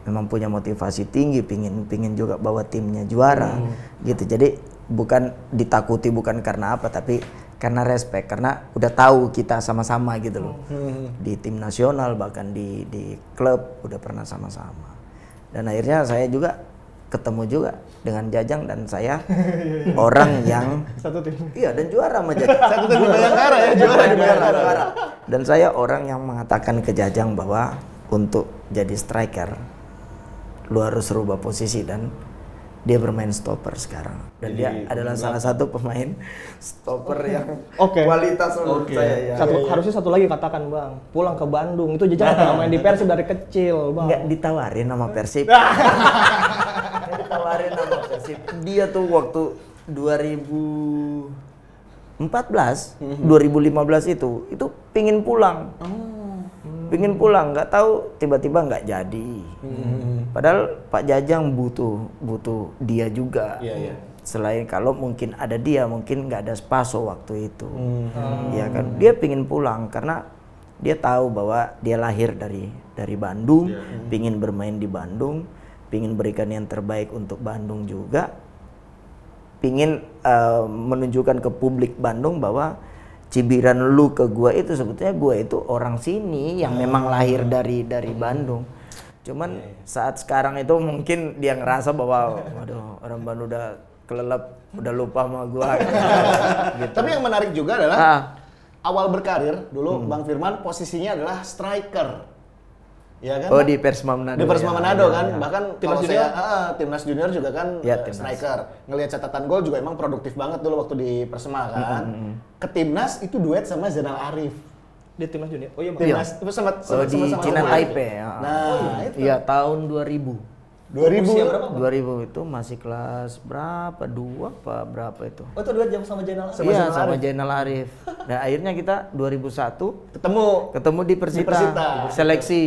memang punya motivasi tinggi, pingin pingin juga bawa timnya juara, gitu. Jadi bukan ditakuti bukan karena apa, tapi karena respect, karena udah tahu kita sama-sama gitu loh, di tim nasional bahkan di di klub udah pernah sama-sama. Dan akhirnya saya juga ketemu juga dengan Jajang dan saya <laughs> orang yang Satu tim. Iya dan juara sama Jajang. <laughs> Satu tim di Bayangkara ya, juara di Bayangkara. juara. Dan saya orang yang mengatakan ke Jajang bahwa untuk jadi striker lu harus rubah posisi dan dia bermain stopper sekarang dan dia adalah salah satu pemain <laughs> stopper yang Oke. kualitas menurut saya ya. Satu, harusnya satu lagi katakan bang, pulang ke Bandung itu jejak pernah main di Persib dari kecil bang. nggak ditawarin sama Persib. <laughs> Ditawarin sama Persib. Dia tuh waktu 2014, 2015 itu, itu pingin pulang. Pingin pulang, nggak tahu tiba-tiba nggak jadi. Padahal Pak Jajang butuh butuh dia juga. Iya, iya. selain kalau mungkin ada dia mungkin nggak ada spaso waktu itu ya kan dia pingin pulang karena dia tahu bahwa dia lahir dari dari Bandung pingin bermain di Bandung pingin berikan yang terbaik untuk Bandung juga pingin eh, menunjukkan ke publik Bandung bahwa cibiran lu ke gua itu sebetulnya gua itu orang sini yang memang lahir dari dari Bandung. Cuman saat sekarang itu mungkin dia ngerasa bahwa waduh orang Bandung udah kelelep, udah lupa sama gua <laughs> gitu. Tapi yang menarik juga adalah Ah. awal berkarir dulu Hmm. Bang Firman posisinya adalah striker. Ya kan? Oh di Persma Manado. di Persma ya. Manado Ya, kan, ya. bahkan Timnas kalau junior? saya ah, timnas junior juga kan Ya, timnas. striker. Ngelihat catatan gol juga emang produktif banget dulu waktu di Persema Hmm, kan. Ke timnas itu duet sama Zainal Arif. Di timnas junior. Oh iya. Timnas itu sempat Oh sempat di sama-sama Cina. Taipei ya. Nah, itu. Iya tahun 2000. 2000 Usia berapa? 2000 itu masih kelas berapa? Dua apa berapa itu? Oh itu dua jam sama Jainal. Sama iya Zainal sama Arif. Jainal Arif. Nah akhirnya kita 2001 ketemu. ketemu di Persita, Persita. seleksi.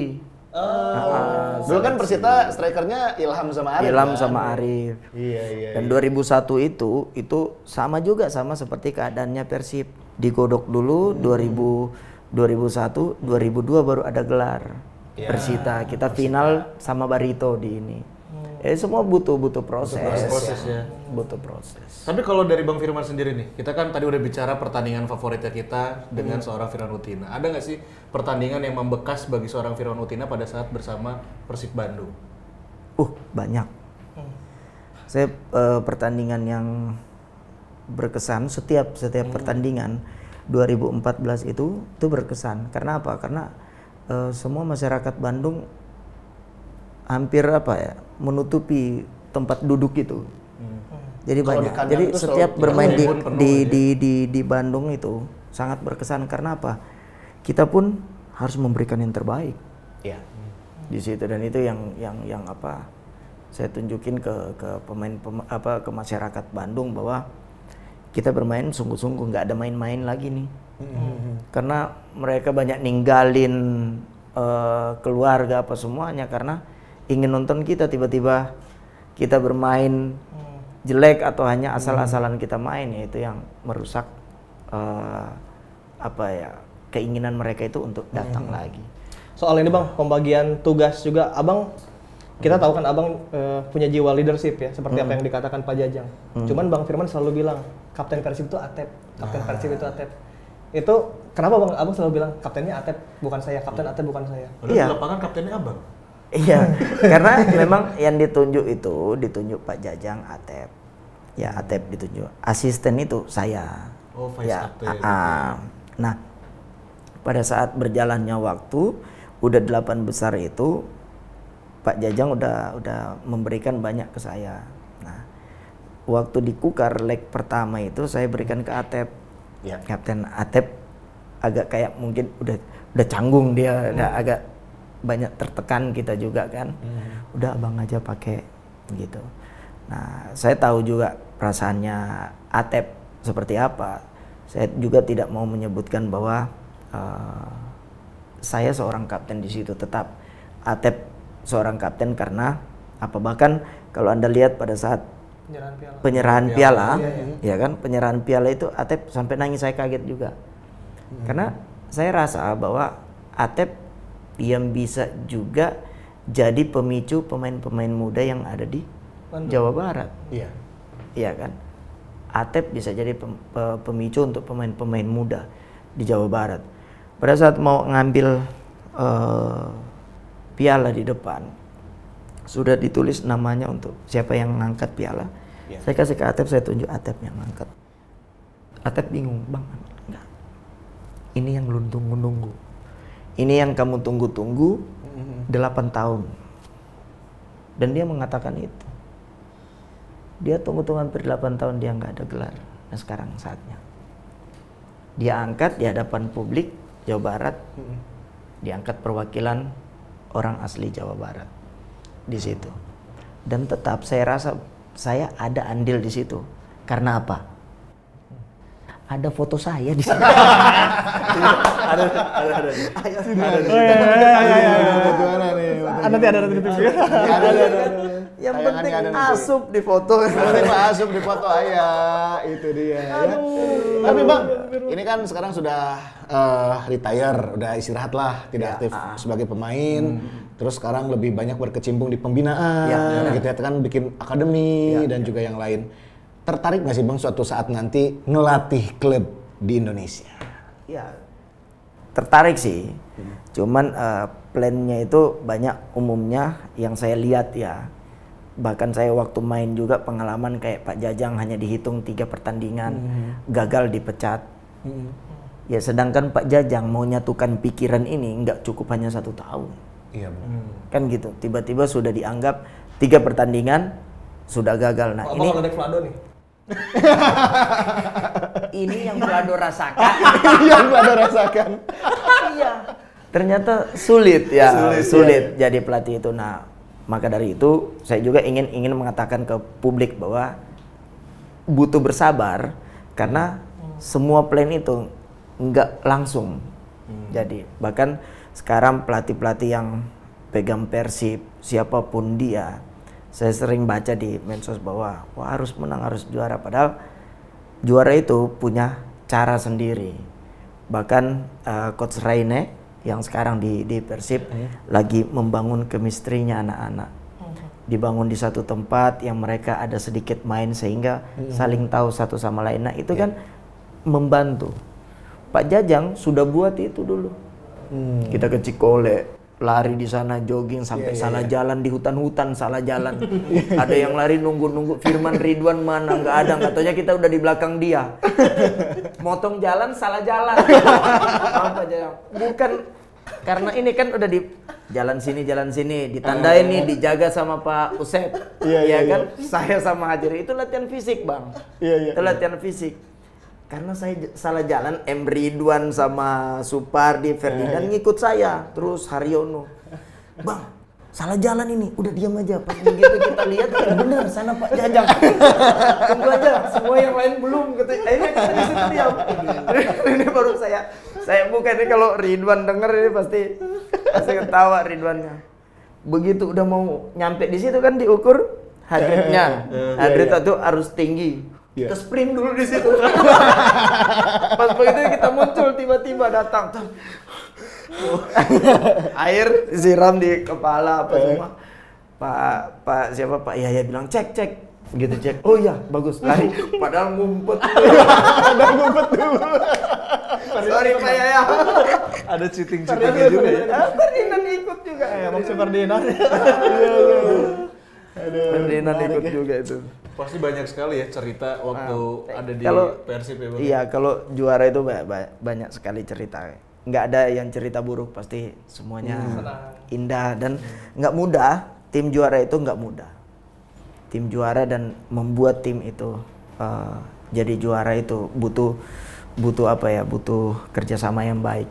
Oh. Nah, Dulu kan Persita strikernya Ilham sama Arif. Ilham kan? sama Arif. Iya, iya. Dan 2001 itu itu sama juga sama seperti keadaannya Persib. Digodok dulu 2000 2001 2002 baru ada gelar Persita. Kita final sama Barito di ini. Eh semua butuh butuh proses. proses ya. Butuh proses. Tapi kalau dari Bang Firman sendiri nih, kita kan tadi udah bicara pertandingan favoritnya kita dengan seorang Firman Utina. Ada nggak sih pertandingan yang membekas bagi seorang Firman Utina pada saat bersama Persib Bandung? Uh, banyak. Saya eh, pertandingan yang berkesan setiap setiap pertandingan 2014 itu itu berkesan. Karena apa? Karena eh, semua masyarakat Bandung hampir apa ya menutupi tempat duduk itu. Jadi Kalau di banyak. Jadi setiap bermain di penuh di, ya. di di di Bandung itu sangat berkesan karena apa? Kita pun harus memberikan yang terbaik Iya. di situ dan itu yang yang yang apa saya tunjukin ke ke pemain pema- apa ke masyarakat Bandung bahwa kita bermain sungguh-sungguh nggak ada main-main lagi nih karena mereka banyak ninggalin eh, keluarga apa semuanya karena ingin nonton kita tiba-tiba kita bermain jelek atau hanya asal-asalan kita main ya itu yang merusak eh, apa ya keinginan mereka itu untuk datang lagi Soal ini bang, pembagian tugas juga, abang kita tahu kan abang eh, punya jiwa leadership ya, seperti apa yang dikatakan Pak Jajang. Cuman bang Firman selalu bilang kapten Persib itu Atep, kapten Persib itu Atep. Itu kenapa bang abang selalu bilang kaptennya Atep bukan saya, kapten Atep bukan saya. Padahal Iya. di lapangan kaptennya abang. Iya, karena memang yang ditunjuk itu ditunjuk Pak Jajang Atep. Ya, Atep ditunjuk. Asisten itu saya. Oh, vice ya, captain. ah, ah. Nah, pada saat berjalannya waktu, udah delapan besar itu, Pak Jajang udah udah memberikan banyak ke saya. Nah, waktu di Kukar leg pertama itu saya berikan ke Atep. Iya. Kapten Atep agak kayak mungkin udah udah canggung dia, udah agak banyak tertekan kita juga kan. Udah abang aja pakai gitu. Nah, saya tahu juga perasaannya Atep seperti apa. Saya juga tidak mau menyebutkan bahwa eh, saya seorang kapten di situ tetap Atep seorang kapten karena apa bahkan kalau anda lihat pada saat Penyerahan piala. penyerahan piala, ya kan penyerahan piala itu Atep sampai nangis saya kaget juga karena saya rasa bahwa Atep yang bisa juga jadi pemicu pemain-pemain muda yang ada di Jawa Barat Iya. Iya kan? Atep bisa jadi pem- pe- pemicu untuk pemain-pemain muda di Jawa Barat. Pada saat mau ngambil eh, piala di depan, sudah ditulis namanya untuk siapa yang ngangkat piala. Iya. Saya kasih ke Atep, saya tunjuk Atep yang ngangkat. Atep bingung, bang, enggak. Ini yang lu tunggu-tunggu. Ini yang kamu tunggu-tunggu 8 tahun. Dan dia mengatakan itu. Dia tunggu-tunggu hampir 8 tahun dia nggak ada gelar. Nah sekarang saatnya. Dia angkat di hadapan publik Jawa Barat. Diangkat perwakilan orang asli Jawa Barat di situ. Dan tetap saya rasa saya ada andil di situ. Karena apa? Ada foto saya di <laughs> situ. ada, ada, ada. Nih? Ah, nanti ada nanti di TV. Ada, ada, ada. Yang penting ada nanti. asup di foto. Pak Asup di foto ayah, itu dia ya. Tapi Bang, ini kan sekarang sudah eh, retire, udah istirahat lah, tidak Ya, aktif ah. sebagai pemain. Terus sekarang lebih banyak berkecimpung di pembinaan, Ya, gitu ya, kan bikin akademi dan juga yang lain. Tertarik nggak sih Bang suatu saat nanti ngelatih klub di Indonesia? Ya, tertarik sih. Cuman eh, plannya itu banyak umumnya yang saya lihat ya. Bahkan saya waktu main juga pengalaman kayak Pak Jajang hanya dihitung tiga pertandingan, gagal dipecat. Ya sedangkan Pak Jajang mau nyatukan pikiran ini nggak cukup hanya satu tahun. Iya Bang. Kan gitu, tiba-tiba sudah dianggap tiga pertandingan sudah gagal. Nah Abang ini kalau nih. Ini yang Vlado rasakan. <laughs> Yang ada rasakan. iya. Ternyata sulit ya, sulit, jadi pelatih itu. Nah, maka dari itu saya juga ingin ingin mengatakan ke publik bahwa butuh bersabar karena semua plan itu nggak langsung. Jadi bahkan sekarang pelatih-pelatih yang pegang Persib siapa pun dia, saya sering baca di medsos bahwa wah harus menang harus juara padahal juara itu punya cara sendiri. Bahkan eh, coach Raine yang sekarang di di Persib lagi membangun kemistrinya anak-anak. Dibangun di satu tempat yang mereka ada sedikit main sehingga saling tahu satu sama lain. Nah, itu kan membantu. Pak Jajang sudah buat itu dulu. Kita ke Cikole, lari di sana jogging sampai salah jalan di hutan-hutan salah jalan. <laughs> ada yang lari nunggu-nunggu Firman Ridwan mana nggak ada, nggak taunya kita udah di belakang dia. <laughs> Motong jalan salah jalan. Apa? Bukan karena ini kan udah di jalan sini jalan sini ditandain nih dijaga sama Pak Usep. Iya, iya, kan? Saya sama Hajar itu latihan fisik, Bang. Iya, iya, Itu latihan fisik. Karena saya salah jalan, M. Ridwan sama Supardi, Ferdinand ngikut saya. Terus Haryono. Bang, salah jalan ini. Udah diam aja. Pas begitu kita lihat, "Eh, bener sana Pak Jajang. Tunggu aja, semua yang lain belum. Kata, akhirnya kita di situ diam. ini baru saya, saya bukan ini kalau Ridwan denger ini pasti, pasti ketawa Ridwannya. Begitu udah mau nyampe di situ kan diukur hadritnya. Hadrit itu harus tinggi. Kita sprint dulu di situ. <laughs> Pas begitu kita muncul tiba-tiba datang. Tuh. <laughs> Air siram di kepala apa semua. Pak Pak siapa Pak Yaya bilang cek cek gitu cek. Oh iya bagus lari. <laughs> Padahal ngumpet. Padahal ngumpet dulu. Sorry Pak Yaya. Ada cheating-cheatingnya juga ya. Ah, Ferdinand ikut juga. Eh, Bang si Ferdinand. Ferdinand ikut juga itu. Pasti banyak sekali ya cerita waktu ada di kalau Persib ya Bang. Iya, kalau juara itu ba- ba- banyak sekali cerita. Nggak ada yang cerita buruk, pasti semuanya indah dan nggak mudah. Tim juara itu nggak mudah. Tim juara dan membuat tim itu eh, jadi juara itu butuh butuh apa ya? Butuh kerjasama yang baik.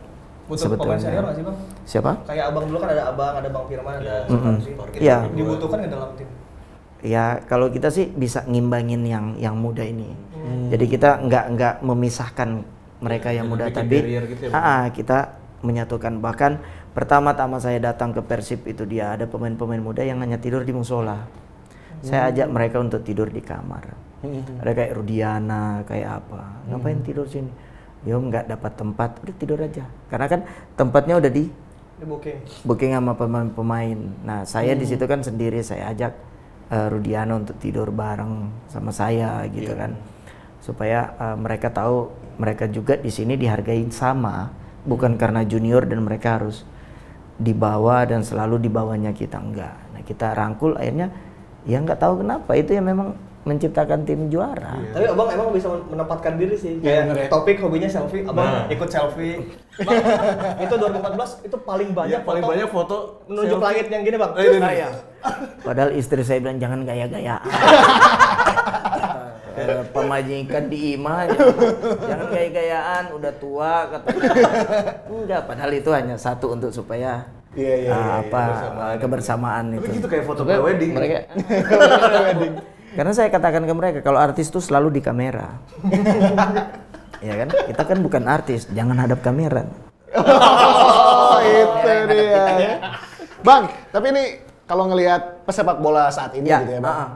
Butuh pemain senior nggak sih bang? Siapa? Kayak abang dulu kan ada abang, ada bang Firman, ada Supardi. Itu Iya. Dibutuhkan ke dalam tim. Ya kalau kita sih bisa ngimbangin yang yang muda ini. Jadi kita nggak nggak memisahkan mereka yang muda, bikin tapi gitu ya, ah, kita menyatukan. Bahkan pertama-tama saya datang ke Persib itu dia ada pemain-pemain muda yang hanya tidur di musola. Saya ajak mereka untuk tidur di kamar. Ada kayak Rudiana, kayak apa? Ngapain tidur sini? Yo nggak dapat tempat, udah tidur aja. Karena kan tempatnya udah di booking. booking sama pemain-pemain. Nah, saya di situ kan sendiri saya ajak eh, Rudiano untuk tidur bareng sama saya gitu kan. Supaya eh, mereka tahu mereka juga di sini dihargai sama, bukan karena junior dan mereka harus dibawa dan selalu dibawanya kita enggak. Nah, kita rangkul akhirnya ya nggak tahu kenapa itu yang memang menciptakan tim juara. Tapi abang emang bisa menempatkan diri sih. Iya, bener ya. Kayak topik hobinya selfie, abang Nah. ikut selfie. <laughs> Bang, itu 2014 itu paling banyak Iya, paling foto banyak foto menunjuk selfie. langit yang gini bang. Eh, ini. Saya. Padahal istri saya bilang jangan gaya-gayaan. <laughs> Eh, Pemajikan di IMA aja. jangan gaya-gayaan, udah tua katanya. Enggak, padahal itu hanya satu untuk supaya Iya, iya, ah, iya, apa kebersamaan, Tapi itu. gitu kayak foto pre-wedding. Mereka <laughs> Karena saya katakan ke mereka kalau artis itu selalu di kamera. <laughs> ya kan? Kita kan bukan artis, jangan hadap kamera. Oh, itu dia. Bang, tapi ini kalau ngelihat pesepak bola saat ini Ya, gitu ya, Bang. ah, ah.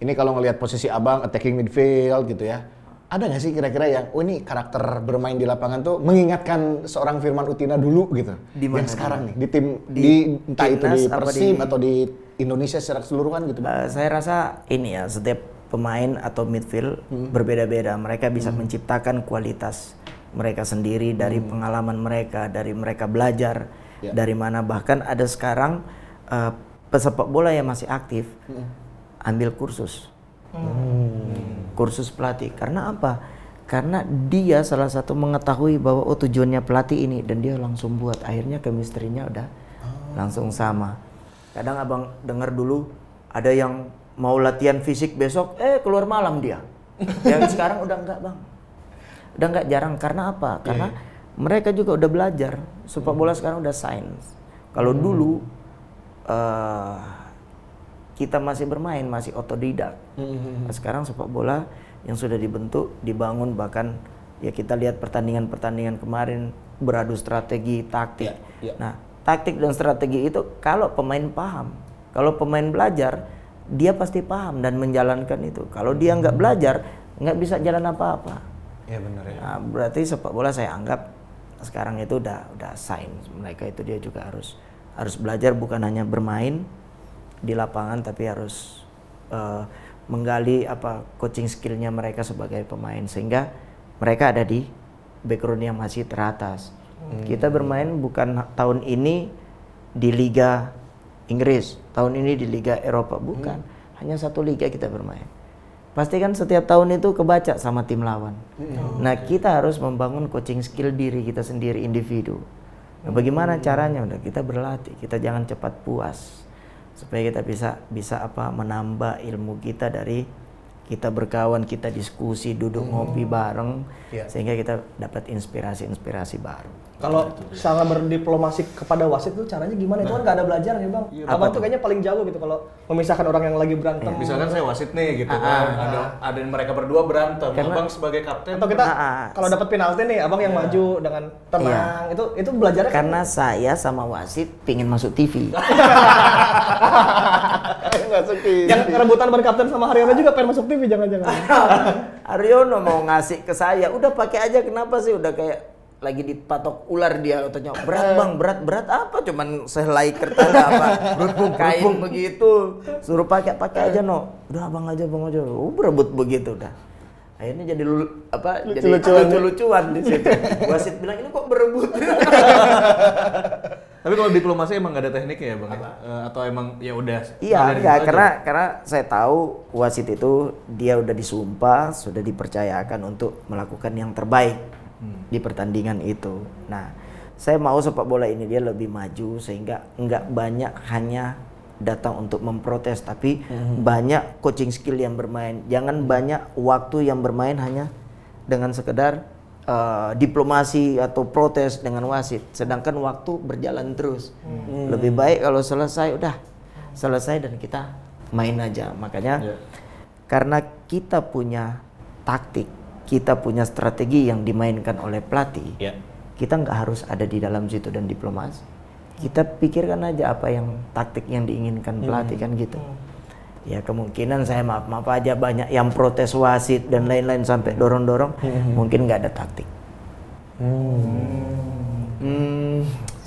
Ini kalau ngelihat posisi Abang attacking midfield gitu ya. Ada nggak sih kira-kira yang, oh ini karakter bermain di lapangan tuh mengingatkan seorang Firman Utina dulu gitu? Di mana, Yang sekarang nih, di tim, Di di, entah itu di Persib di- atau di Indonesia secara keseluruhan gitu? Eh, saya rasa ini ya setiap pemain atau midfield berbeda-beda. Mereka bisa menciptakan kualitas mereka sendiri dari pengalaman mereka, dari mereka belajar Ya. dari mana. Bahkan ada sekarang eh, pesepak bola yang masih aktif ambil kursus, kursus pelatih. Karena apa? Karena dia salah satu mengetahui bahwa oh tujuannya pelatih ini dan dia langsung buat. Akhirnya chemistry-nya udah langsung sama. Kadang abang dengar dulu ada yang mau latihan fisik besok, eh keluar malam dia. <laughs> Yang sekarang udah enggak bang, udah enggak jarang. Karena apa? Karena mereka juga udah belajar. Sepak bola sekarang udah sains. Kalau dulu eh, kita masih bermain, masih otodidak. Nah, sekarang sepak bola yang sudah dibentuk, dibangun bahkan ya kita lihat pertandingan-pertandingan kemarin beradu strategi, taktik. Ya, ya. Nah, taktik dan strategi itu kalau pemain paham, kalau pemain belajar, dia pasti paham dan menjalankan itu. Kalau dia nggak belajar, nggak bisa jalan apa-apa. Iya benar ya. Nah, berarti sepak bola saya anggap sekarang itu udah udah sains. Mereka itu dia juga harus harus belajar bukan hanya bermain di lapangan tapi harus eh, menggali apa coaching skillnya mereka sebagai pemain sehingga mereka ada di background yang masih teratas. Kita bermain bukan tahun ini di Liga Inggris, tahun ini di Liga Eropa bukan. Hanya satu liga kita bermain. Pasti kan setiap tahun itu kebaca sama tim lawan. Nah, kita harus membangun coaching skill diri kita sendiri individu. Nah, bagaimana caranya? Udah kita berlatih, kita jangan cepat puas. Supaya kita bisa bisa apa? menambah ilmu kita dari kita berkawan, kita diskusi, duduk ngopi bareng Iya. sehingga kita dapat inspirasi-inspirasi baru. Kalau cara berdiplomasi kepada wasit itu caranya gimana? Itu kan gak ada belajar ya bang. Abang tuh kayaknya paling jago gitu kalau memisahkan orang yang lagi berantem. Misalkan saya wasit nih gitu Ah, kan, ada ada mereka berdua berantem, abang sebagai kapten. Atau kita Ah, ah. kalau dapat penalti nih, abang yang maju dengan tenang. Itu itu belajarnya kan Karena saya sama wasit pingin masuk TV. <laughs> Nggak sepi. yang rebutan ban kapten sama Haryono juga pengen masuk TV jangan-jangan. <laughs> Aryono mau ngasih ke saya, udah pakai aja kenapa sih? Udah kayak lagi dipatok ular dia katanya berat bang berat berat apa cuman sehelai kertas apa <laughs> kain begitu suruh pakai pakai aja no udah abang aja bang aja oh berebut begitu udah akhirnya jadi lu, apa jadi Lucu-lucuan. lucu-lucuan di situ <laughs> wasit bilang ini kok berebut Tapi kalau diplomasi emang gak ada tekniknya ya bang? ya? Eh, atau emang ya udah? Iya, enggak, karena aja? karena saya tahu wasit itu dia udah disumpah, sudah dipercayakan untuk melakukan yang terbaik di pertandingan itu. Nah, saya mau sepak bola ini dia lebih maju sehingga enggak banyak hanya datang untuk memprotes, tapi banyak coaching skill yang bermain. Jangan banyak waktu yang bermain hanya dengan sekedar eh, diplomasi atau protes dengan wasit, sedangkan waktu berjalan terus. Lebih baik kalau selesai udah selesai dan kita main aja. Makanya Iya. karena kita punya taktik, kita punya strategi yang dimainkan oleh pelatih, Iya. kita nggak harus ada di dalam situ dan diplomasi. Kita pikirkan aja apa yang taktik yang diinginkan pelatih kan gitu. Ya kemungkinan saya maaf maaf aja banyak yang protes wasit dan lain-lain sampai dorong-dorong, mungkin nggak ada taktik. Hmm,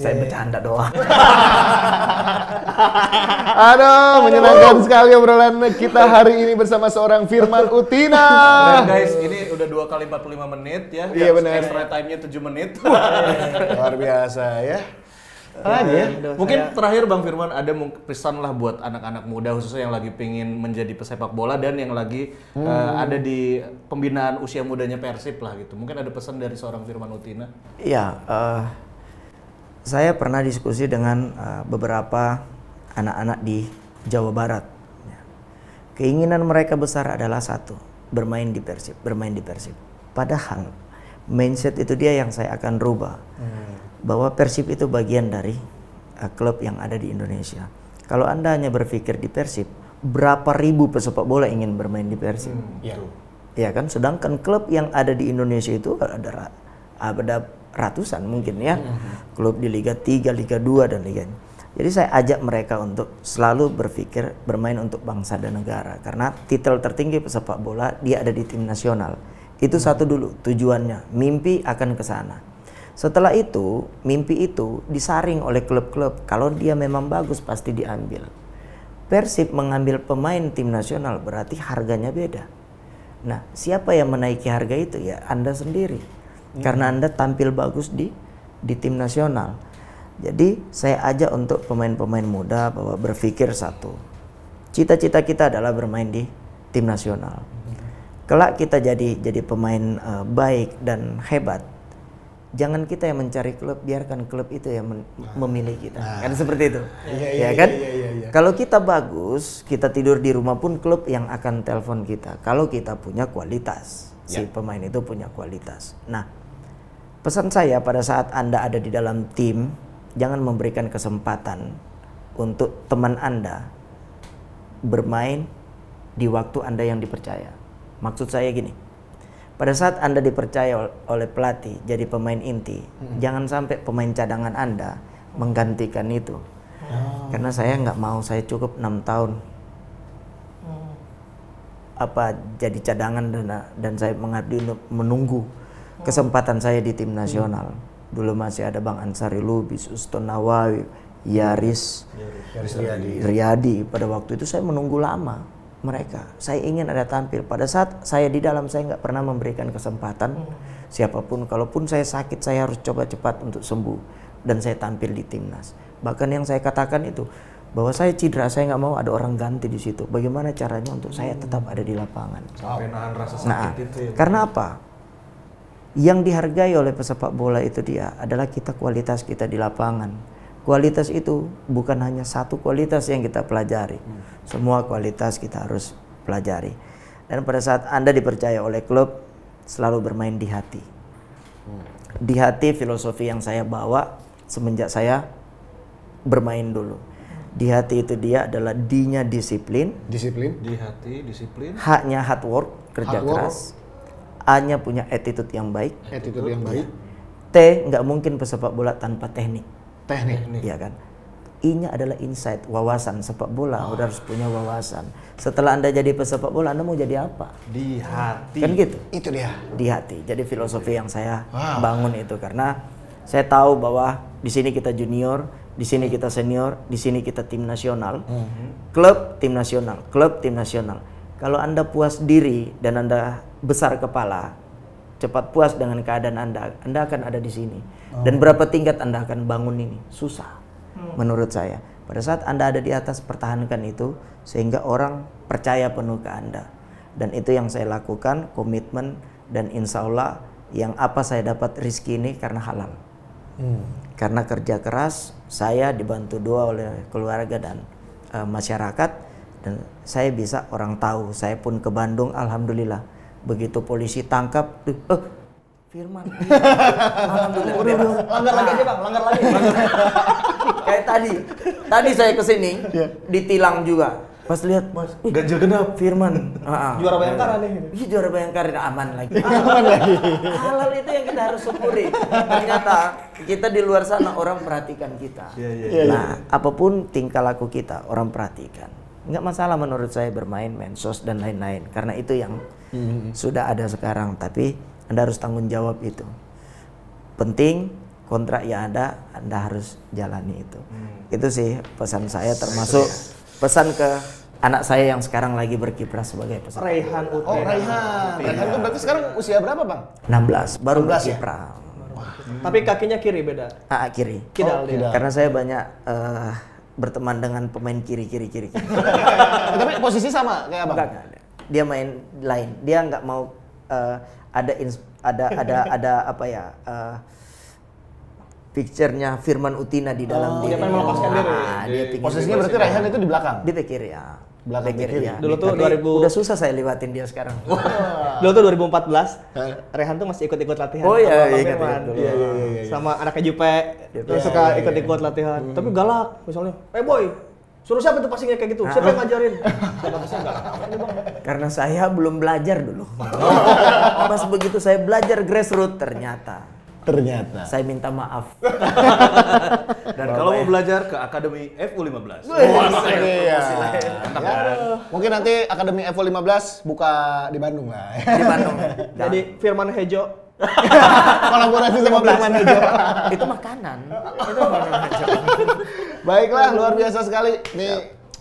saya bercanda doang. <laughs> Aduh, menyenangkan sekali obrolan kita hari ini bersama seorang Firman Utina. Keren guys, ini udah dua kali 45 menit ya. Iya, benar. Extra time-nya 7 menit. <laughs> Luar biasa ya. Lagi ya. Mungkin terakhir Bang Firman ada pesan lah buat anak-anak muda khususnya yang lagi pingin menjadi pesepak bola dan yang lagi eh, ada di pembinaan usia mudanya Persib lah gitu. Mungkin ada pesan dari seorang Firman Utina. Iya, eh, saya pernah diskusi dengan eh, beberapa anak-anak di Jawa Barat. Ya. Keinginan mereka besar adalah satu, bermain di Persib, bermain di Persib. Padahal mindset itu dia yang saya akan rubah. Bahwa Persib itu bagian dari eh, klub yang ada di Indonesia. Kalau Anda hanya berpikir di Persib, berapa ribu pesepak bola ingin bermain di Persib? Iya. Ya kan, sedangkan klub yang ada di Indonesia itu ada ada ratusan mungkin ya. Klub di Liga 3, Liga 2 dan Liga Jadi saya ajak mereka untuk selalu berpikir bermain untuk bangsa dan negara karena titel tertinggi pesepak bola dia ada di tim nasional. Itu satu dulu tujuannya, mimpi akan ke sana. Setelah itu, mimpi itu disaring oleh klub-klub. Kalau dia memang bagus pasti diambil. Persib mengambil pemain tim nasional berarti harganya beda. Nah, siapa yang menaiki harga itu ya Anda sendiri. Karena Anda tampil bagus di di tim nasional. Jadi saya ajak untuk pemain-pemain muda bahwa berpikir satu. Cita-cita kita adalah bermain di tim nasional. Kelak kita jadi jadi pemain eh, baik dan hebat. Jangan kita yang mencari klub, biarkan klub itu yang men- memilih kita. Kan seperti itu. ya kan? Kalau kita bagus, kita tidur di rumah pun klub yang akan telepon kita. Kalau kita punya kualitas, si pemain itu punya kualitas. Nah, pesan saya pada saat Anda ada di dalam tim, jangan memberikan kesempatan untuk teman Anda bermain di waktu Anda yang dipercaya. Maksud saya gini, pada saat Anda dipercaya ol- oleh pelatih jadi pemain inti, jangan sampai pemain cadangan Anda menggantikan itu. Karena saya nggak mau saya cukup enam tahun apa jadi cadangan dan dan saya mengabdi untuk menunggu kesempatan saya di tim nasional. Dulu masih ada Bang Ansari Lubis, Uston Nawawi, Yaris, Garis Riyadi. Riyadi. Pada waktu itu saya menunggu lama mereka. Saya ingin ada tampil. Pada saat saya di dalam saya nggak pernah memberikan kesempatan siapa pun. Kalaupun saya sakit saya harus coba cepat untuk sembuh dan saya tampil di timnas. Bahkan yang saya katakan itu bahwa saya cedera saya nggak mau ada orang ganti di situ. Bagaimana caranya untuk saya tetap ada di lapangan? Sampai nahan rasa sakit Nah, itu ya. karena apa? Yang dihargai oleh pesepak bola itu dia adalah kita kualitas kita di lapangan. Kualitas itu bukan hanya satu kualitas yang kita pelajari. Semua kualitas kita harus pelajari. Dan pada saat Anda dipercaya oleh klub, selalu bermain di hati. Di hati filosofi yang saya bawa semenjak saya bermain dulu. Di hati itu dia adalah D-nya disiplin, Disiplin. Di hati, disiplin. H-nya hard work, kerja Hard work. keras. A-nya punya attitude yang baik. Attitude yang baik. T nggak mungkin pesepak bola tanpa teknik, Teknik. ya kan? I-nya adalah insight, wawasan sepak bola. Udah harus punya wawasan. Setelah anda jadi pesepak bola, anda mau jadi apa? Di hati. Kan gitu Itu dia. di hati. Jadi filosofi yang saya Wow. bangun itu karena saya tahu bahwa di sini kita junior, di sini kita senior, di sini kita tim nasional, klub tim nasional, klub tim nasional. Kalau anda puas diri dan anda besar kepala, cepat puas dengan keadaan anda, anda akan ada di sini. Dan berapa tingkat anda akan bangun ini susah, menurut saya. Pada saat anda ada di atas, pertahankan itu sehingga orang percaya penuh ke anda. Dan itu yang saya lakukan, komitmen dan insya Allah yang apa saya dapat rizki ini karena halal. Karena kerja keras, saya dibantu doa oleh keluarga dan eh, masyarakat dan saya bisa orang tahu. Saya pun ke Bandung, alhamdulillah. Begitu polisi tangkap, tuh, eh, Firman. <laughs> alhamdulillah. Langgar lagi aja bang, langgar lagi. <laughs> Kayak tadi, tadi saya ke sini ditilang juga. Pas lihat, Mas, Ganjil genap. Firman, ah, ah. Juara Bayangkara nih. Iya juara Bayangkara aman lagi. <laughs> Aman lagi. Halal itu yang kita harus syukuri. Ternyata kita di luar sana orang perhatikan kita. Iya, iya. Nah, apa pun tingkah laku kita orang perhatikan. Nggak masalah menurut saya bermain mensos dan lain-lain karena itu yang sudah ada sekarang. Tapi anda harus tanggung jawab itu. Penting kontrak yang ada anda harus jalani itu. Itu sih pesan saya termasuk pesan ke anak saya yang sekarang lagi berkiprah sebagai peserta. Raihan Uti. Oh, Raihan. Raihan itu berarti sekarang usia berapa, Bang? 16 baru 16 ya? berkiprah. Tapi kakinya kiri beda. Ah, kiri. Kidal Oh, kidal. Karena saya banyak eh, berteman dengan pemain kiri kiri kiri. kiri. <laughs> Tapi posisi sama kayak Abang? Enggak. Dia main lain. Dia nggak mau eh, ada ins- ada <laughs> ada ada apa ya? eh, picture-nya Firman Utina di dalam dia pengen melepaskan diri. Ah, dia pingin Posisinya berarti Raihan itu di belakang? di back kiri ya. Belakang back kiri. ya. Dulu tuh Tapi 2000 udah susah saya lewatin dia sekarang. Dulu tuh 2014, Rehan tuh masih ikut-ikut latihan. Oh, iya, sama Bang ingat, Firman. ingat dulu. Iya, iya, iya, Sama anaknya Jupe, Jupe. terus suka ikut-ikut latihan. Tapi galak, misalnya, eh boy, suruh siapa tuh passingnya kayak gitu? Siapa yang ngajarin? Karena saya belum belajar dulu. Pas begitu saya belajar grassroots ternyata Ternyata. Saya minta maaf. <laughs> Dan kalau mau belajar ke Akademi FU15. Iya. Ya, Mungkin nanti Akademi Evo 15 buka di Bandung lah. Di Bandung. <laughs> Jadi Firman Hejo <laughs> Kolaborasi sama Firman Hejo. <laughs> itu makanan. Itu makanan. Baiklah, luar biasa sekali. Ini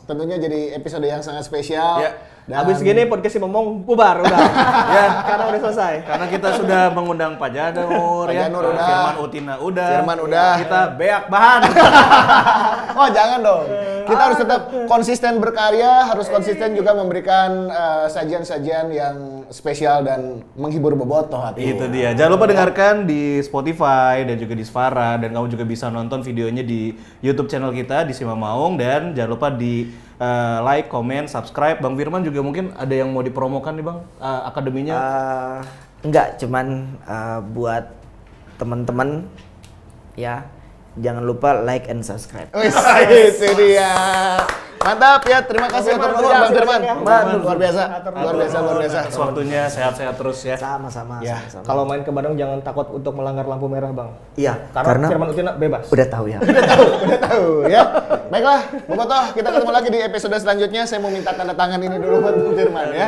tentunya jadi episode yang sangat spesial. Ya. Dan Habis gini podcast si Momong bubar udah. <laughs> ya, karena udah selesai. Karena kita sudah mengundang Pak Janur, Pak ya, Janur udah. Firman Utina udah, Firman udah. kita beak bahan. <laughs> Oh jangan dong. Kita harus tetap konsisten berkarya, harus konsisten juga memberikan eh, sajian-sajian yang spesial dan menghibur bobotoh hati. Itu dia. Jangan lupa dengarkan di Spotify dan juga di Spara dan kamu juga bisa nonton videonya di YouTube channel kita di Sima Maung dan jangan lupa di eh, like, comment, subscribe. Bang Firman juga mungkin ada yang mau dipromokan nih Bang eh, akademinya. Eh, enggak, cuman eh, buat teman-teman ya jangan lupa like and subscribe. <laughs> Wis, itu dia. Mantap ya, terima kasih Bang Firman. Bang, luar biasa, luar biasa, luar biasa. Waktunya sehat-sehat terus ya. Sama-sama. Ya. sama-sama. Kalau main ke Bandung jangan takut untuk melanggar lampu merah, Bang. Iya, Karena, karena, Firman Utina bebas. udah tahu ya. <laughs> Udah tahu, udah tahu ya. Baiklah, Bobotoh, kita ketemu lagi di episode selanjutnya. Saya mau minta tanda tangan ini dulu buat Bang Firman ya.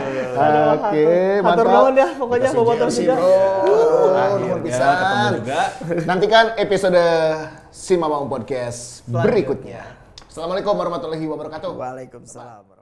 Oke, Hatur mantap. nuhun ya, pokoknya jersey, juga. Bro. Pisan. ketemu juga. Nantikan episode Si Mamang Podcast berikutnya. Assalamualaikum warahmatullahi wabarakatuh. Waalaikumsalam.